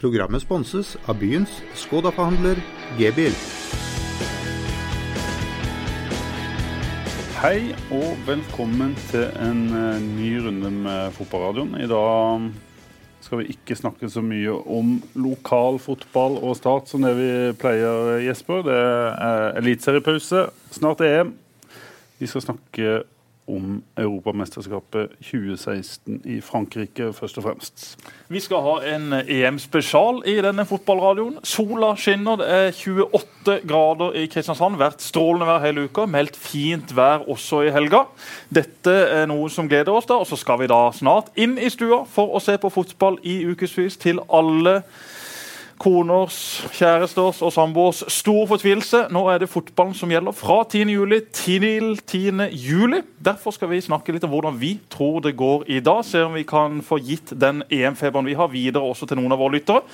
Programmet sponses av byens Skoda-forhandler G-bil. Hei og velkommen til en eh, ny runde med Fotballradioen. I dag skal vi ikke snakke så mye om lokal fotball og Start som det vi pleier, Jesper. Det er eliteseriepause, snart EM. Vi skal snakke om Europamesterskapet 2016 i Frankrike, først og fremst. Vi skal ha en EM-spesial i denne fotballradioen. Sola skinner. Det er 28 grader i Kristiansand. Vært strålende vær hele uka. Meldt fint vær også i helga. Dette er noe som gleder oss. da, og Så skal vi da snart inn i stua for å se på fotball i ukevis til alle koners, kjæresters og samboers stor fortvilelse. Nå er det fotballen som gjelder fra 10. juli til 10. juli. Derfor skal vi snakke litt om hvordan vi tror det går i dag. Se om vi kan få gitt den EM-feberen vi har, videre også til noen av våre lyttere.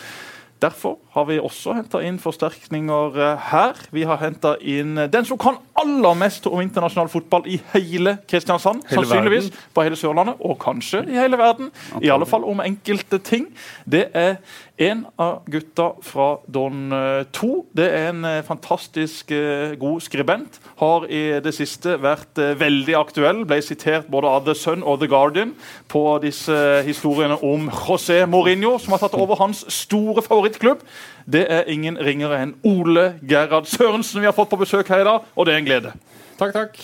Derfor har vi også henta inn forsterkninger eh, her. Vi har henta inn den som kan aller mest om internasjonal fotball i hele Kristiansand. Hele sannsynligvis verden. på hele Sørlandet, og kanskje i hele verden. I alle fall om enkelte ting. Det er en av gutta fra Don 2. Det er en eh, fantastisk eh, god skribent. Har i det siste vært eh, veldig aktuell. Ble sitert både av The Sun og The Guardian på disse historiene om José Mourinho, som har tatt over hans store favorittklubb. Det er ingen ringere enn Ole Gerhard Sørensen vi har fått på besøk her i dag, og det er en glede. Takk, takk.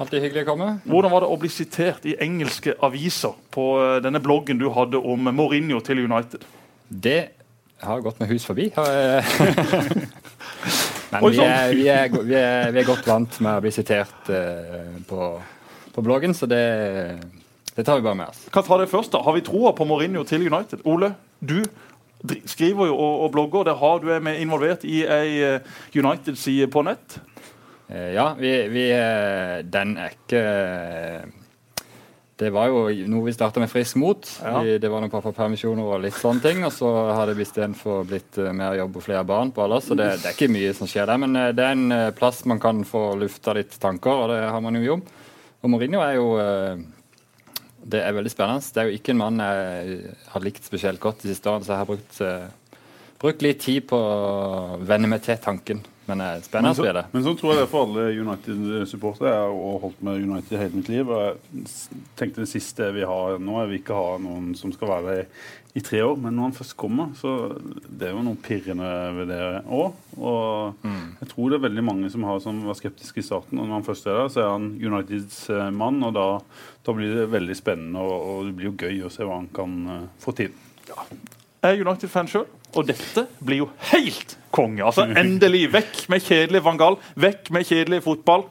Alltid hyggelig å komme. Hvordan var det å bli sitert i engelske aviser på eh, denne bloggen du hadde om Mourinho til United? Det har gått med hus forbi. Men vi sånn. er, vi, er, vi, er, vi er godt vant med å bli sitert eh, på, på bloggen, så det, det tar vi bare med oss. Kan ta det først da. Har vi troa på Mourinho til United? Ole, du skriver jo og, og blogger. Der har du er med involvert i ei eh, United-side på nett. Eh, ja, vi, vi Den er ikke Det var jo noe vi starta med frisk mot. Ja. Det var noen pappapermisjoner og litt sånne ting. Og så har det istedenfor blitt eh, mer jobb og flere barn på alle. Så det, det er ikke mye som skjer der. Men eh, det er en eh, plass man kan få lufta litt tanker, og det har man jo gjort. Og Mourinho er jo Det er veldig spennende. Det er jo ikke en mann jeg har likt spesielt godt de siste årene, så jeg har brukt, brukt litt tid på å venne meg til tanken. Men eh, Men spennende så, blir det. men sånn tror jeg det er for alle United-supportere. Jeg har holdt med United hele mitt liv. og Jeg tenkte det siste vi har nå, jeg vil ikke ha noen som skal være der i, i tre år. Men når han først kommer, så det er jo noe pirrende ved det òg. Og jeg tror det er veldig mange som, har, som var skeptiske i starten. Og når han først er der, så er han Uniteds eh, mann, og da, da blir det veldig spennende. Og, og det blir jo gøy å se hva han kan uh, få til. Jeg er United-fan sjøl, og dette blir jo helt konge. Altså Endelig vekk med kjedelig Van Gaal, vekk med kjedelig fotball.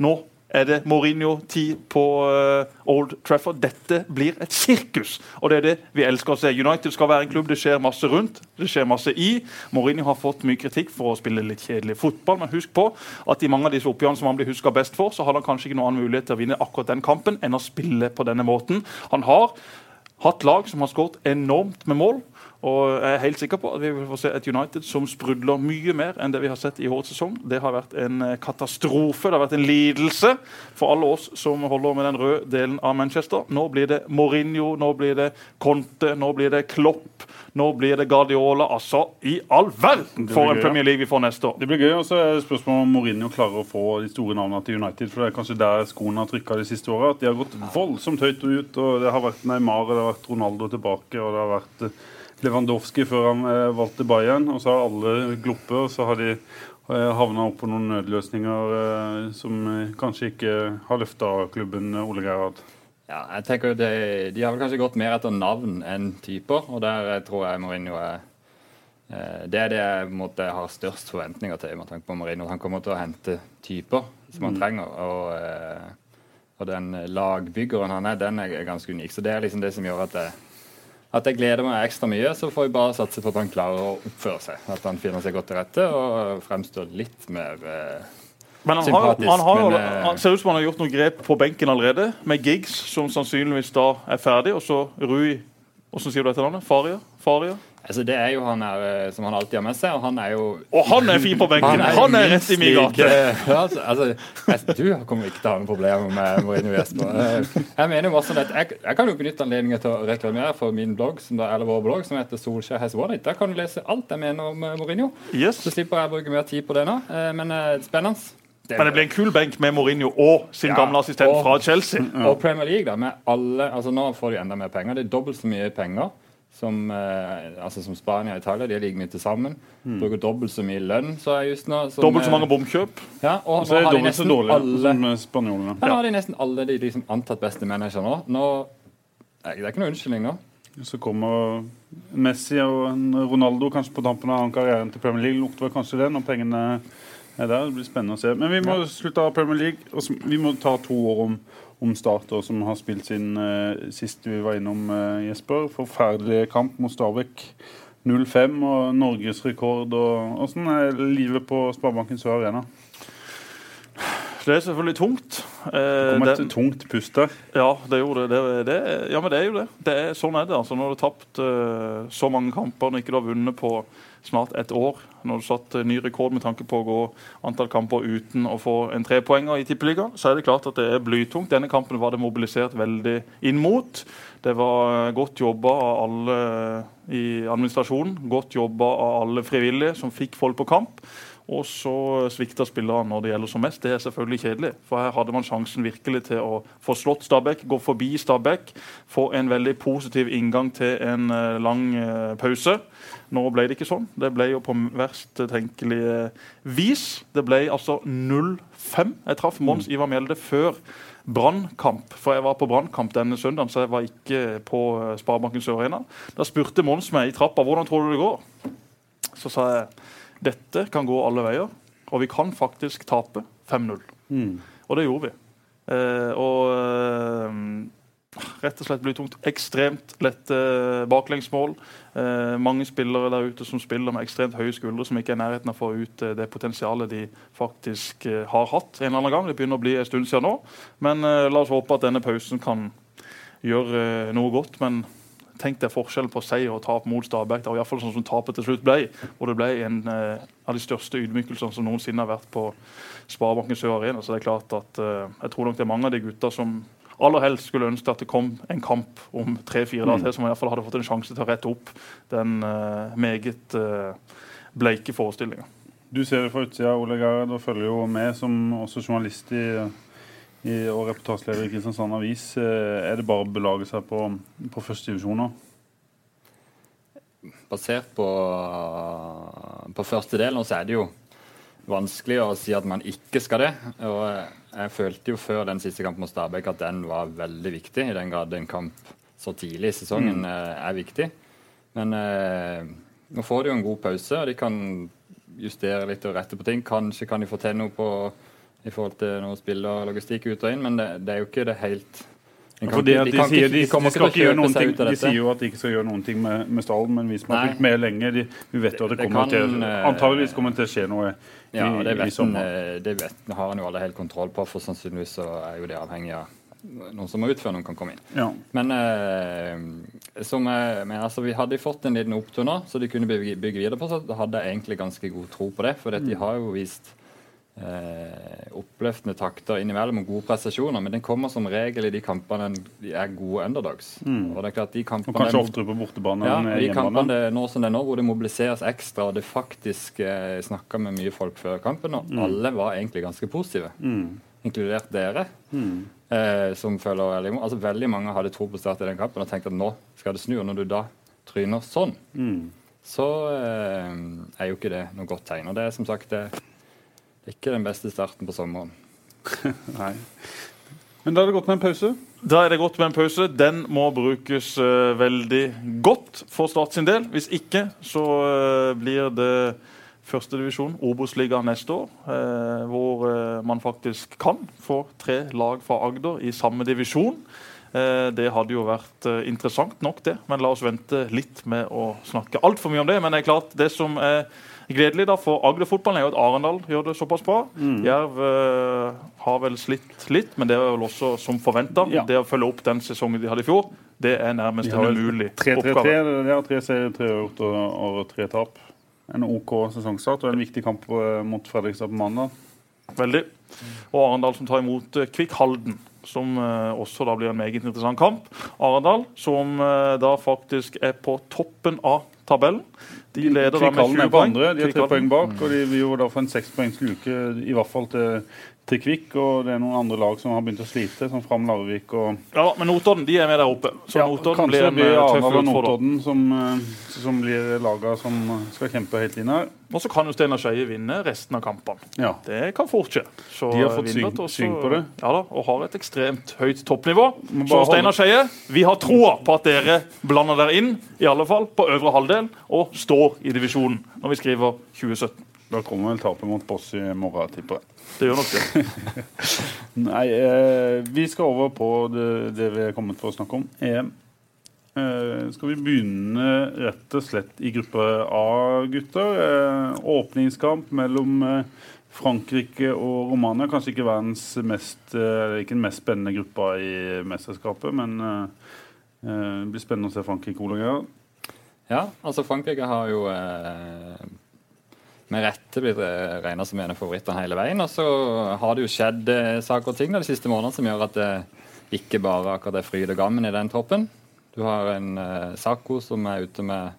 Nå er det Mourinho-tid på uh, Old Trafford. Dette blir et sirkus, og det er det vi elsker å se. United skal være en klubb det skjer masse rundt, det skjer masse i. Mourinho har fått mye kritikk for å spille litt kjedelig fotball, men husk på at i mange av disse oppgjørene som han blir huska best for, så har han kanskje ikke noen annen mulighet til å vinne akkurat den kampen enn å spille på denne måten. Han har hatt lag som har skåret enormt med mål. Og jeg er helt sikker på at vi vil få se et United som sprudler mye mer enn det vi har sett i årets sesong. Det har vært en eh, katastrofe, det har vært en lidelse for alle oss som holder med den røde delen av Manchester. Nå blir det Mourinho, nå blir det Conte, nå blir det Klopp, nå blir det Guardiola. Altså, i all verden for en gøy, Premier League vi får neste år. Det blir gøy. Og så er det spørsmålet om Mourinho klarer å få de store navnene til United. For det er kanskje der skoene har trykka de siste åra. At de har gått voldsomt høyt ut. og Det har vært Neymar og det har vært Ronaldo tilbake. og det har vært eh, Lewandowski før han eh, valgte Bayern. Og så har alle gloppet, og så har de eh, havna opp på noen nødløsninger eh, som kanskje ikke har løfta klubben Ole Gerhard. Ja, jeg tenker det, De har vel kanskje gått mer etter navn enn typer, og der tror jeg Mourinho er Det er det jeg måte, har størst forventninger til med tanke på Mourinho. Han kommer til å hente typer som han trenger. Og, og den lagbyggeren han er, den er ganske unik. Så det er liksom det som gjør at jeg, at jeg gleder meg ekstra mye. Så får vi bare satse på at han klarer å oppføre seg. At han finner seg godt til rette og fremstår litt mer eh, Men han, har, han, har, men, eh, han ser ut som han har gjort noen grep på benken allerede, med Giggs, som sannsynligvis da er ferdig, og så Rui Hvordan sier du dette navnet? Faria? Faria? Altså, det er jo han her eh, som han alltid har med seg, og han er jo Og han er fin på benken! Han er rett i min gate! like- altså, altså, du kommer ikke til å ha noen problemer med Mourinho Jesper. Eh, Jeg mener jo sånn at jeg, jeg kan jo benytte anledningen til å reklamere for min blogg, som da, eller vår blogg, som heter Solskjær has won it. Der kan du lese alt jeg mener om eh, Mourinho. Yes. Så slipper jeg å bruke mer tid på det nå. Eh, Men spennende. spennende. Men det blir en kul benk med Mourinho og sin Ja, gamle assistent og- fra Chelsea. Og Premier League, da, med alle altså Nå får de enda mer penger. Det er dobbelt så mye penger som, eh, altså som Spania og Italia. De er like mye til sammen. Bruker dobbelt så mye lønn, så just nå. som, Dobbelt så eh, mange bomkjøp. Ja, og Og så er det de dobbelt så dårlig alle som eh, spanjolene. ja, nå har de nesten alle de liksom antatt beste manager nå. nå det er ikke noe unnskyldning nå. Så kommer Messi og Ronaldo kanskje på tampen av karrieren til Premier League. Lukter vel kanskje det når pengene er der. Det blir spennende å se. Men vi må slutte av Premier League. Og vi må ta to år om, om starter som har spilt sin uh, sist vi var innom, eh, Jesper. Forferdelig kamp mot Stabæk. 0-5 og norgesrekord. og Åssen er livet på Sparebanken Sør Arena? Det er selvfølgelig tungt. Eh, Det kom et det- tungt pust der. Ja, det gjorde det. det, det ja, men det er jo det. det er, sånn er det. altså. Når du har tapt eh, så mange kamper, når ikke du har vunnet på snart et år, når du satt eh, ny rekord med tanke på å gå antall kamper uten å få en trepoenger i Tippeligaen, så er det klart at det er blytungt. Denne kampen var det mobilisert veldig inn mot. Det var eh, godt jobba av alle i administrasjonen, godt jobba av alle frivillige som fikk folk på kamp. Og så svikter spillerne når det gjelder som mest. Det er selvfølgelig kjedelig. For her hadde man sjansen virkelig til å få slått Stabæk, gå forbi Stabæk, få en veldig positiv inngang til en eh, lang eh, pause. Nå ble det ikke sånn. Det ble jo på verst tenkelige vis. Det ble altså 0-5. Jeg traff Mons Ivar Mjelde før Brannkamp, for jeg var på Brannkamp denne søndagen, så jeg var ikke på eh, Sparebanken Sør Arena. Da spurte Mons meg i trappa hvordan tror du det går. Så sa jeg dette kan gå alle veier, og vi kan faktisk tape 5-0. Og det gjorde vi. Eh, og eh, rett og slett blir tungt. Ekstremt lette baklengsmål. Eh, mange spillere der ute som spiller med ekstremt høye skuldre, som ikke er i nærheten av å få ut eh, det potensialet de faktisk eh, har hatt en eller annen gang. Det begynner å bli en stund siden nå, men eh, la oss håpe at denne pausen kan gjøre eh, noe godt. men Tenk deg forskjellen på seier og tap mot Stabæk. Det var i hvert fall sånn som tapet til slutt ble. Og det ble en eh, av de største ydmykelsene som noensinne har vært på Sparebanken Sør Arena. Så det er klart at eh, jeg tror nok det er mange av de gutta som aller helst skulle ønske at det kom en kamp om tre-fire dager til, som i hvert fall hadde fått en sjanse til å rette opp den eh, meget eh, bleike forestillinga. Du ser det fra utsida, Ole Gerhard, og følger jo med som også journalist i, i, og reportasjeleder i Kristiansand Avis. Eh, Er det bare å belage seg på, på førstedivisjon nå? Basert på, på første delen så er det jo vanskelig å si at man ikke skal det. Og jeg følte jo før den siste kampen mot Stabæk at den var veldig viktig, i den grad en kamp så tidlig i sesongen mm. er viktig. Men eh, nå får de jo en god pause, og de kan justere litt og rette på ting. Kanskje kan de få til noe på, i forhold til noe spill og logistikk ut og inn, men det, det er jo ikke det helt de at sier de, de de skal ikke ikke til å gjøre noen ting De sier jo at de ikke skal gjøre noen ting med, med stallen, men vi som har fulgt med lenge, de, vi vet jo at det, Det kommer kan, til Antageligvis kommer til å skje noe i, Ja, det vet, i sommer. eh, det vet, har han jo alle helt kontroll på, for sannsynligvis så er jo det avhengig av noen som må ut før noen kan komme inn. Ja. Men, eh, som, eh, men altså, vi hadde fått en liten opptur nå, så de kunne bygge, bygge videre på, så hadde jeg egentlig ganske god tro på det. For de har jo vist eh, oppløftende takter innimellom og gode prestasjoner, men den kommer som regel i de kampene de er gode underdogs. Og det er klart de Og kanskje oftere på bortebane ja, enn de kampene det, nå som det er nå, hvor det mobiliseres ekstra, og det faktisk eh, snakka med mye folk før kampen, og alle var egentlig ganske positive. Inkludert dere, eh, som føler veldig altså Veldig mange hadde tro på start i den kampen og tenkte at nå skal det snu. Og når du da tryner sånn, så eh, er jo ikke det noe godt tegn. Og det er som sagt det, er ikke den beste starten på sommeren. Nei. Men da er det godt med en pause. Da er det godt med en pause. Den må brukes uh, veldig godt for Start sin del. Hvis ikke så uh, blir det førstedivisjon, Obos-liga neste år. uh, hvor man faktisk kan få tre lag fra Agder i samme divisjon. Eh, det hadde jo vært eh, interessant nok, det. Men la oss vente litt med å snakke altfor mye om det. Men det er klart, det som er gledelig da for Agder-fotballen, er jo at Arendal gjør det såpass bra. Jerv eh, har vel slitt litt, men det er vel også som forventa. Ja. Det å følge opp den sesongen de hadde i fjor, Det er nærmest en umulig oppgave. Har tre serier, tre gjort og, og tre tap. En OK sesongstart og en viktig kamp mot Fredrikstad på mandag. Veldig. Og Arendal som tar imot Kvikk Halden, som eh, også da blir en meget interessant kamp. Arendal som eh, da faktisk er på toppen av tabellen. De leder da med 20 er poeng. de har tre poeng bak. Og de vil jo da få en sekspoengs luke, i hvert fall til, til Kvikk. Og det er noen andre lag som har begynt å slite, som Fram Larvik og Ja, men Notodden de er med der oppe. Så Ja, Notodden blir en blir eh, tøff utfordrer. Notodden som, eh, som blir laget som skal kjempe helt inn her. Og så kan jo Steinar Skeie vinne resten av kampene. Ja. Det kan fort skje. Så De har fått syng, også- syng, på det. Ja da, og har et ekstremt høyt toppnivå. Så Steinar Skeie, vi har troa på at dere blander dere inn, i alle fall på øvre halvdel, og står i divisjonen når vi skriver 2017. Da kommer vel tapet mot Boss i morgen, tipper jeg. Det gjør nok det. Nei, eh, vi skal over på det, det vi er kommet for å snakke om. EM. Eh, skal vi begynne rett og slett i gruppe A, gutter? Eh, åpningskamp mellom eh, Frankrike og Romania. Kanskje ikke verdens mest eh, ikke den mest spennende gruppa i mesterskapet, men eh, det blir spennende å se Frankrike, Ole Ja, altså Frankrike har jo eh, med rette blitt regna som en av favorittene hele veien. Og så har det jo skjedd eh, saker og ting de siste månedene som gjør at det ikke bare akkurat er fryd og gammen i den troppen. Du har en eh, Sako som er ute med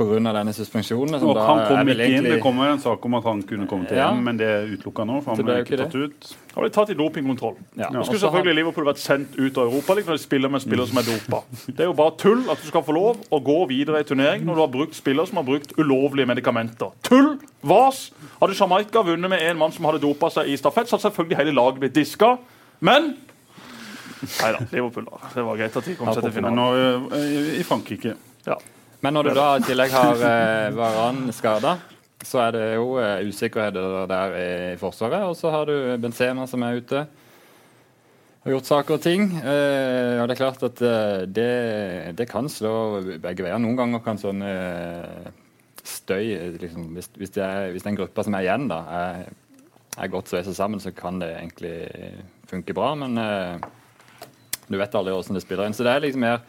pga. denne suspensjonen. som Og da han kom ikke egentlig... inn. Det kommer en sak om at han kunne komme til Ja. EM, men det er utelukka nå. for han ble ikke tatt ut. Han ble tatt i dopingkontroll. Ja. Nå og skulle selvfølgelig han... Liverpool vært sendt ut av Europa, når de spiller med spillere som er dopa. Det er jo bare tull at du skal få lov å gå videre i turnering når du har brukt spillere som har brukt ulovlige medikamenter. Tull! Vas! Hadde Jamaica vunnet med en mann som hadde dopa seg i stafett, så hadde selvfølgelig hele laget blitt diska. Men Nei da, Liverpool, da. Det var greit at de kom seg til finalen. nå eh, i Frankrike Ja. Men når du da i tillegg har eh, Varan skada, så er det jo eh, usikkerheter der i forsvaret. Og så har du Benzema som er ute. og gjort saker og ting. Eh, og det er klart at eh, det, det kan slå begge veier. Noen ganger kan sånn eh, støy liksom, hvis, hvis, det er, hvis den gruppa som er igjen, da, er, er godt sveisa sammen, så kan det egentlig funke bra. Men eh, du vet aldri hvordan det spiller inn. Så det er liksom mer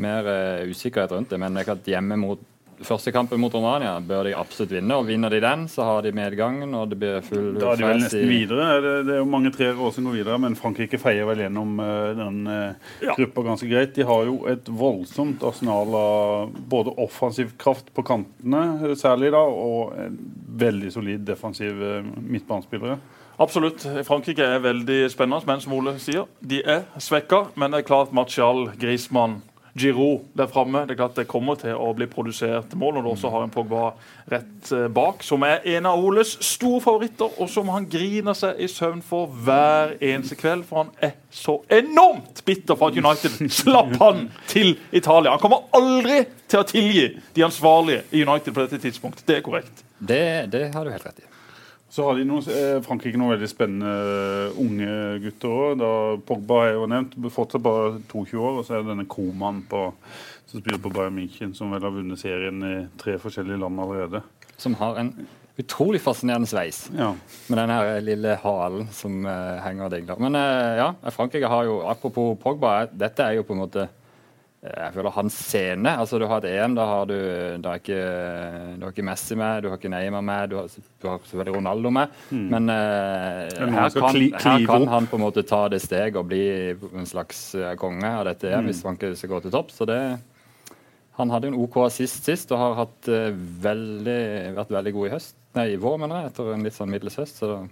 mer uh, usikkerhet rundt det. Men det er klart hjemme mot første kampen mot Romania bør de absolutt vinne. Og vinner de den, så har de medgangen, og det blir full Da er de vel nesten nesten videre. Det, det er jo mange treere år som går videre, men Frankrike feier vel gjennom uh, den uh, Ja. gruppa ganske greit. De har jo et voldsomt arsenal av både offensiv kraft på kantene, særlig da, og en veldig solid defensiv midtbanespillere. Absolutt. Frankrike er veldig spennende, men som Ole sier, de er svekka. Men det er klart Martial, Griezmann, Giroud der framme. Det er klart det kommer til å bli produsert mål når du også har en Pogba rett eh, bak, som er en av Oles store favoritter, og som han griner seg i søvn for hver eneste kveld. For han er så enormt bitter for at United slapp han til Italia. Han kommer aldri til å tilgi de ansvarlige i United på dette tidspunktet. Det er korrekt. Det, det har du helt rett i. Så har de noen, eh, Frankrike noen veldig spennende eh, unge gutter òg. Pogba er jo nevnt, fortsatt bare 22 år. Og så er det denne Koman på, som spiller på Bayern München, som vel har vunnet serien i tre forskjellige land allerede. Som har en utrolig fascinerende sveis. Ja. Med den her lille halen som uh, henger og dingler. Men uh, ja, Frankrike har jo Apropos Pogba, eh, dette er jo på en måte eh, jeg føler hans scene. altså Du har et EM, da har du, da ikke, du har ikke Messi med, du har ikke Neymar med, du har, du har selvfølgelig Ronaldo med. Men uh, her, kan, her kan han på en måte ta det steget og bli en slags eh, konge av dette EM hvis Frankrike skal gå til topp. Så det han hadde en OK assist sist og har hatt, uh, veldig, vært veldig god i høst. Nei, i vår, mener jeg, etter en litt sånn middels høst. Så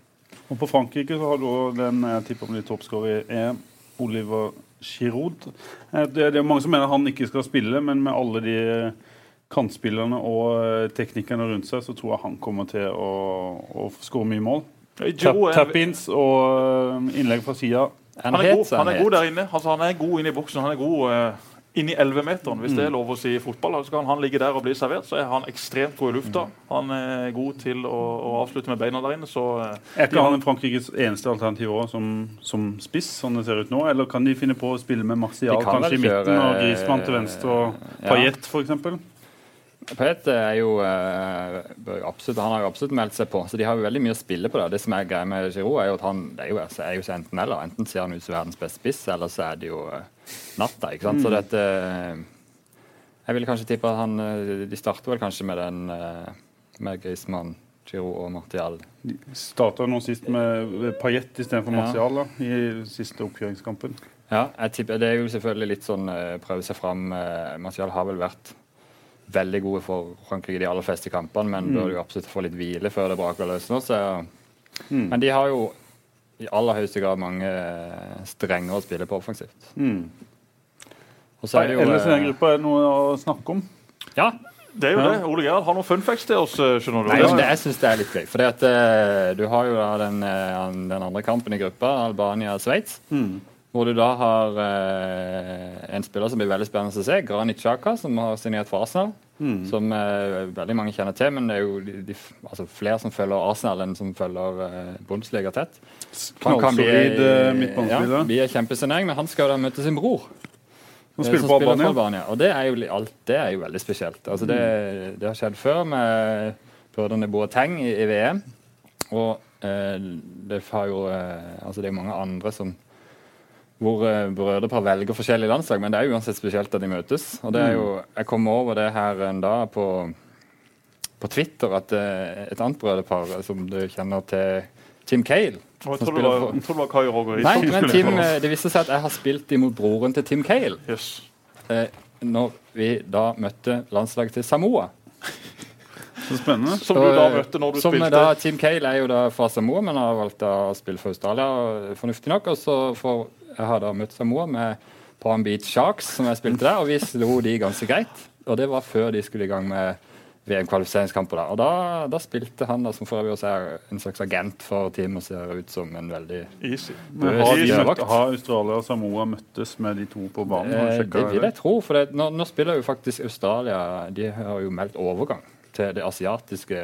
Og på Frankrike så har du den jeg tipper blir toppskårer i EM, Oliver Giroud. Eh, Det, det er mange som mener han ikke skal spille, men med alle de kantspillerne og eh, teknikerne rundt seg, så tror jeg han kommer til å, å skåre mye mål. Tap- Tap-ins og eh, innlegg fra sida. han, Han er, god, han er god der inne. Altså, han er god inne i boksen. Han er god uh, inni 11-meteren, hvis det er lov å si i fotball. Så kan han ligge der og bli servert, så er han ekstremt god i lufta. Han er god til å, å avslutte med beina der inne, så eh, Er ikke han Frankrikes eneste alternativ også, som, som spiss, sånn det ser ut nå? Eller kan de finne på å spille med Martial kan kanskje i midten, kjøre- og Griezmann til venstre og Ja. Paillette f.eks.? Pet er jo eh, absolutt, Han har jo absolutt meldt seg på, så de har jo veldig mye å spille på. det. Det som er greia med Giroud, er jo at han det er jo, altså, er jo så enten eller. Enten ser han ut som verdens beste spiss, eller så er det jo eh, natta. ikke sant? Så dette Jeg ville kanskje tippe at han eh, De starter vel kanskje med den eh, med Griezmann, Giroud og Martial. De starta nå sist med Paillette istedenfor. Martial da, i siste oppkjøringskampen. Ja, jeg tipper, Det er jo selvfølgelig litt sånn eh, prøve seg fram. eh, Martial har vel vært veldig gode for Frankrike de aller fleste kampene, men bør jo absolutt få litt hvile før det braker løs nå. Så, Mm. Men de har jo i aller høyeste grad mange strengere strenger å spille på offensivt. Mm. Og så er det jo Ellers i den eh, gruppa er det noe å snakke om. Ja, Det er jo Ja. det. Ole Gerhard har noen fun facts til oss. eh, skjønner du. Nei, Det- jeg syns det er litt gøy. For at eh, Du har jo da den, eh, den andre kampen i gruppa, Albania-Sveits. Mm. Hvor du da har eh, en spiller som blir veldig spennende å se, Granit Xhaka, som har signert for Arsenal. Mm. Som eh, veldig mange kjenner til, men det er jo de, de, altså flere som følger Arsenal enn som følger eh, Bundesliga tett. Han Knallsolid midtbanespiller. ja, midtbanespiller. kjempesignering, men han skal jo da møte sin bror. Som eh, spiller på for Albania. Albania. Og det er, jo, alt, det er jo veldig spesielt. Altså det, Mm. det har skjedd før med brødrene Boateng i, i VM. Og eh, det har jo eh, Altså det er mange andre som hvor eh, brødrepar velger forskjellige landslag, men det er jo uansett spesielt at de møtes. Og det er jo, Jeg kom over det her en dag på, på Twitter, at eh, et annet brødrepar som du kjenner til, Tim Cale Og Jeg tror det var, jeg tror det var Kai Roger Nei, men Tim, eh, det viste seg at jeg har spilt imot broren til Tim Cale. Yes. Eh, når vi da møtte landslaget til Samoa. Så spennende. Som du da eh, møtte når du som spilte. Da, Team Cale er jo da fra Samoa, men har valgt å spille for Australia, fornuftig nok. Og så for, jeg har da møtt Samoa med Palm Beach Sharks, som jeg spilte der, og vi slo de ganske greit. Og det var før de skulle i gang med VM-kvalifiseringskamper. Og da, da spilte han, da, som for øvrig også er en slags agent for teamet, og ser ut som en veldig Easy. Men har, møtt, har Australia og Samoa møttes med de to på banen? Eh, det vil jeg tro. for det, nå, nå spiller jo faktisk Australia De har jo meldt overgang til det asiatiske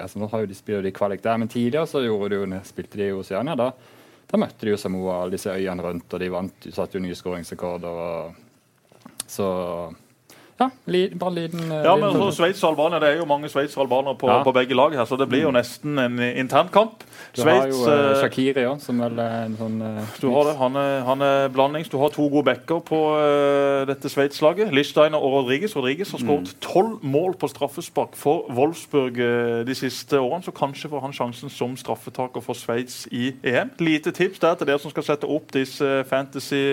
altså Nå har jo de spiller de kvalik der, men tidligere så de spilte de i Oceania. Da, da møtte de jo Samoa, alle disse øyene rundt, og de vant, satte jo nye skåringsrekorder. Så ja, bare liten eh, Ja, men Sveits og Albania, Det er jo mange Sveits og albanere på, Ja. på begge lag her, så det blir jo nesten en internkamp. Du har jo uh, Shakiri òg, som vel er en sånn uh, Du har det. Han er, han er blandings. Du har to gode backer på uh, dette Sveits-laget. Lichsteiner og Rodriguez. Rodriguez har skåret tolv mål på straffespark for Wolfsburg de siste årene, så kanskje får han sjansen som straffetaker for Sveits i EM. Lite tips der til dere som skal sette opp disse fantasy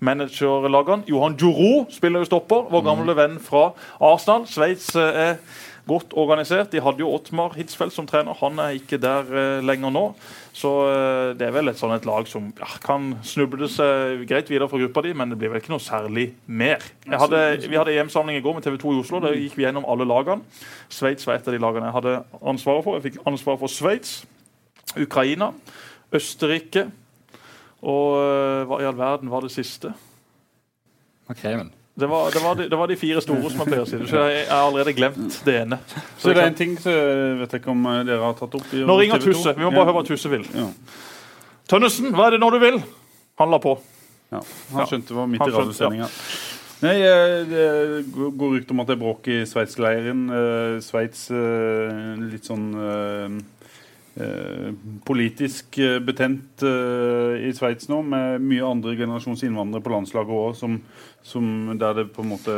manager-lagene. Johan Juro spiller jo stopper, vår gamle venn fra Arsenal. Sveits eh, er godt organisert. De hadde jo Ottmar Hitzfeldt som trener. Han er ikke der eh, lenger nå. Så eh, det er vel et sånn et lag som ja, kan snuble seg greit videre fra gruppa di, men det blir vel ikke noe særlig mer. Jeg hadde, vi hadde EM-samling i går med TV 2 i Oslo. Der gikk vi gjennom alle lagene. Sveits var et av de lagene jeg hadde ansvaret for. Jeg fikk ansvaret for Sveits, Ukraina, Østerrike og hva i all verden var det siste? Makremen. Det var, det, var de, det var de fire store, som jeg pleier å si. Så jeg jeg har allerede glemt det ene. Så det er en ting så jeg vet ikke om eh, dere har tatt opp. i Nå ringer Tusse. Vi må bare høre hva Tusse vil. Ja. Tønnesen, hva er det nå du vil? Han la på. Ja. Han skjønte det var midt i radiosendinga. Nei, eh, det går rykter om at det er bråk i Sveits-leiren. Eh, Sveits litt sånn politisk eh, betent eh, i Sveits nå, med mye andre generasjons innvandrere på landslaget òg, som, som der det på en måte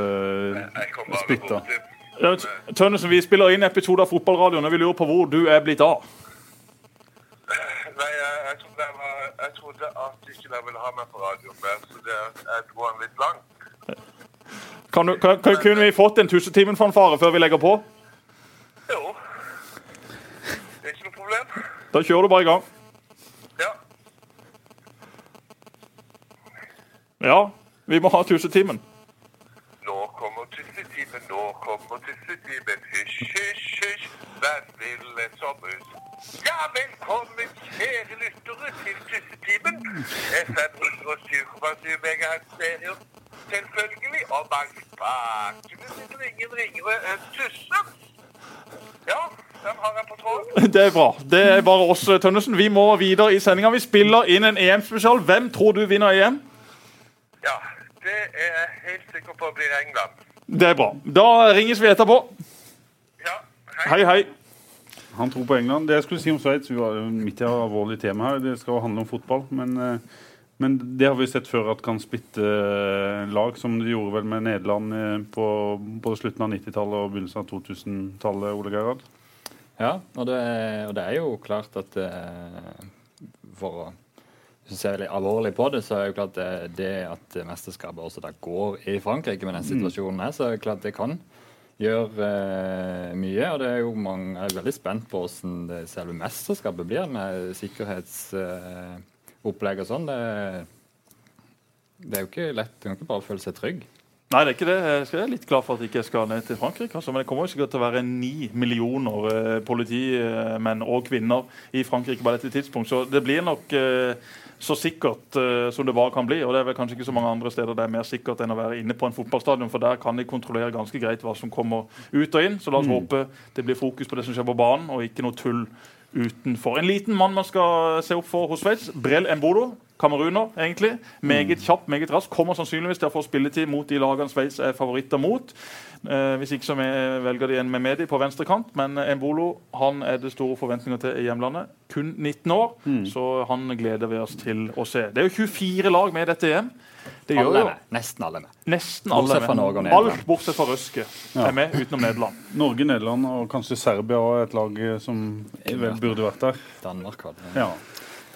splitta. Tønnesen, vi spiller inn episode av Fotballradioen, og vi lurer på hvor du er blitt av. Nei, jeg, jeg, trodde jeg, var, jeg trodde at ikke ville ha meg på radioen mer, så det, jeg dro den litt langt. Kan du, kan, kan, kunne vi fått en Tussetimen-fanfare før vi legger på? Jo. Det er ikke noe problem. Da kjører du bare i gang. Ja. Ja, vi må ha Tussetimen. Nå kommer tussetimen, nå kommer tussetimen. Hysj, hysj, hysj. Hvem vil som sommerhus? Ja, velkommen, kjære lyttere, til tussetimen. FM 107,7 MHz stereo. Selvfølgelig. Og bak spakene sitter ingen ringere enn Tusse. Ja, den har jeg på tråden. Det er bra. Det er bare oss, Tønnesen. Vi må videre i sendinga. Vi spiller inn en EM-spesial. Hvem tror du vinner EM? Ja, det er jeg helt sikker på blir England. Det er bra. Da ringes vi etterpå. Ja, Hei, hei. hei. Han tror på England. Det jeg skulle si om Sveits Vi var midt i et alvorlig tema her. Det skal handle om fotball. Men eh, Men det har vi sett før at kan splitte eh, lag, som de gjorde vel med Nederland eh, på både slutten av 90-tallet og begynnelsen av 2000-tallet. Ole Gerhard. Ja, og det, og det er jo klart at eh, for å ser veldig alvorlig på det, så er det jo klart det, det at mesterskapet også da går i Frankrike med den situasjonen her, så er det klart det kan gjøre eh, mye. Og det er jo mange, jeg er veldig spent på hvordan det selve mesterskapet blir med sikkerhetsopplegg og sånn. Det, det er jo ikke lett. Du kan ikke bare føle seg trygg. Nei, det er ikke det. Jeg er litt glad for at jeg ikke skal ned til Frankrike. Altså. Men det kommer jo sikkert til å være ni millioner eh, politimenn og -kvinner i Frankrike på dette tidspunkt. Så det blir nok eh, så sikkert eh, som det bare kan bli. Og det er vel kanskje ikke så mange andre steder det er mer sikkert enn å være inne på en fotballstadion, for der kan de kontrollere ganske greit hva som kommer ut og inn. Så la oss håpe det blir fokus på det som skjer på banen, og ikke noe tull utenfor. En liten mann man skal se opp for hos Sveits, Brell Embodo. Kameruner, egentlig. Meget kjapp, meget rask. Kommer sannsynligvis til å få spilletid mot de lagene Sveits er favoritter mot. Eh, hvis ikke så velger de en med Medi på venstre kant. Men eh, Embolo han er det store forventninger til i hjemlandet. Kun 19 år, så han gleder vi oss til å se. Det er jo 24 lag med i dette EM. Det gjør Alle er med. Nesten alle med. nesten alle Bortsett med. Norge og Nederland. Alt bortsett fra Røske er med, utenom Nederland. Norge, Nederland og kanskje Serbia er et lag eh, som vel burde vært der. Danmark hadde. Ja.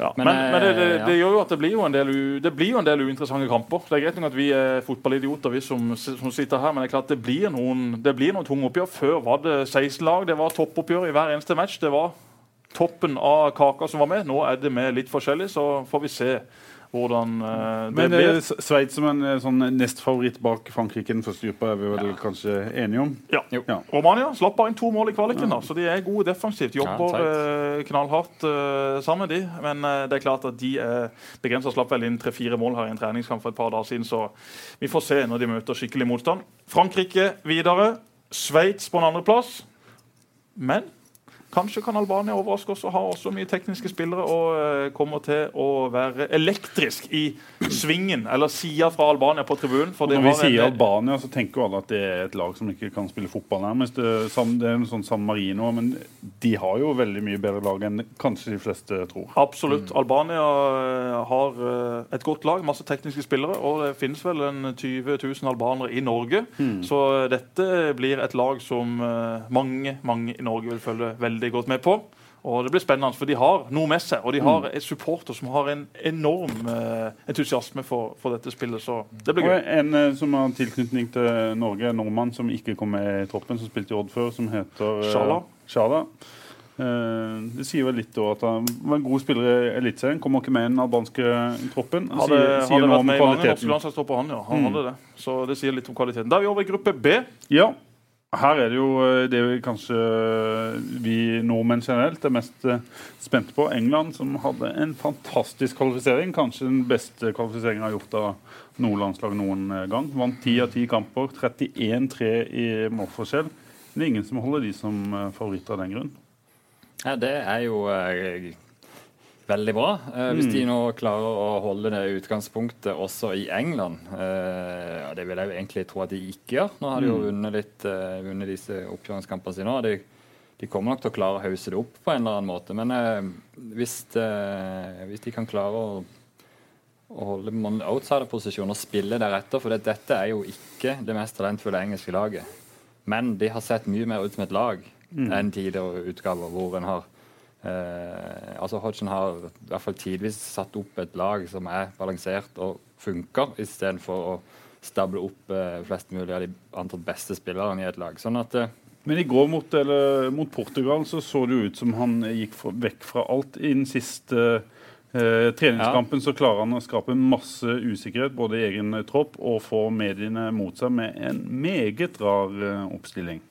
Ja, men, Men, men, det, det, eh, det gjør jo at det blir jo en del, det blir jo en del uinteressante kamper. Det er greit nok at vi er fotballidioter, vi som, som sitter her, men det er klart det blir noen, det blir noen tunge oppgjør. Før var det 16 lag, det var toppoppgjør i hver eneste match. Det var toppen av kaka som var med. Nå er det med litt forskjellig, så får vi se hvordan eh, det Men blir. eh, Sveits som en eh, sånn nestfavoritt bak Frankrike den første gruppa er vi vel kanskje enige om? Ja. Ja. Romania slapp bare inn to mål i kvaliken, da, så de er gode defensivt. Jobber Ja, eh, knallhardt eh, sammen, de. Men eh, det er klart at de er begrensa. Slapp vel inn tre-fire mål her i en treningskamp for et par dager siden, så vi får se når de møter skikkelig motstand. Frankrike videre. Sveits på en andreplass. Men kanskje kan Albania overraske oss og ha også mye tekniske spillere og eh, kommer til å være elektrisk i svingen, eller sida fra Albania på tribunen. For det når vi har en- sier Albania, så tenker jo alle at det er et lag som ikke kan spille fotball nærmest. Det er en sånn San Marino, men de har jo veldig mye bedre lag enn kanskje de fleste tror. Absolutt. Albania eh, har eh, et godt lag, masse tekniske spillere, og det finnes vel en 20 000 albanere i Norge. Så eh, dette blir et lag som mange mange i Norge vil følge veldig godt med på. Og Det blir spennende, for de har noe med seg, og de har et supporter som har en enorm uh, entusiasme for, for dette spillet. Så det blir Og gøy. en uh, som har tilknytning til Norge, en nordmann som ikke kom med i troppen, som spilte i Odd før, som heter eh, Sjala. Det sier vel litt da at han var en god spiller i Eliteserien. Kommer ikke med i den albanske troppen. Det Hadde, sier, sier hadde vært med i mange norske landslagstropper, han, ja. Han Mm. hadde det. Så det sier litt om kvaliteten. Da er vi over i gruppe B. Ja. Her er det jo eh, det vi kanskje vi nordmenn generelt er mest eh, spente på. England, som hadde en fantastisk kvalifisering. Kanskje den beste kvalifiseringen har gjort av noe landslag noen eh, gang. Vant ti av ti kamper. 31-3 i målforskjell. Det er ingen som holder de som eh, favoritter av den grunn. Ja, det er jo eh, veldig bra. Eh, hvis de nå klarer å holde det utgangspunktet også i England. Eh, det vil jeg jo egentlig tro at de ikke gjør. Nå har de jo vunnet, litt, eh, vunnet disse oppkjøringskampene sine. og De, de kommer nok til å klare å hause det opp på en eller annen måte. Men eh, hvis, eh, hvis de kan klare å å holde man outsiderposisjon og spille deretter. For det, dette er jo ikke det mest talentfulle engelske laget. Men de har sett mye mer ut som et lag enn tidligere utgaver hvor en har eh, altså Hodgson har i hvert fall tidvis satt opp et lag som er balansert og funker, istedenfor å stable opp eh, flest mulig av de antatt beste spillerne i et lag. Sånn at eh, Men i går mot, eller, mot Portugal så så det ut som han gikk for, vekk fra alt. I den siste eh, treningskampen så klarer han å skape masse usikkerhet både i egen tropp og få mediene mot seg med en meget rar eh, oppstilling.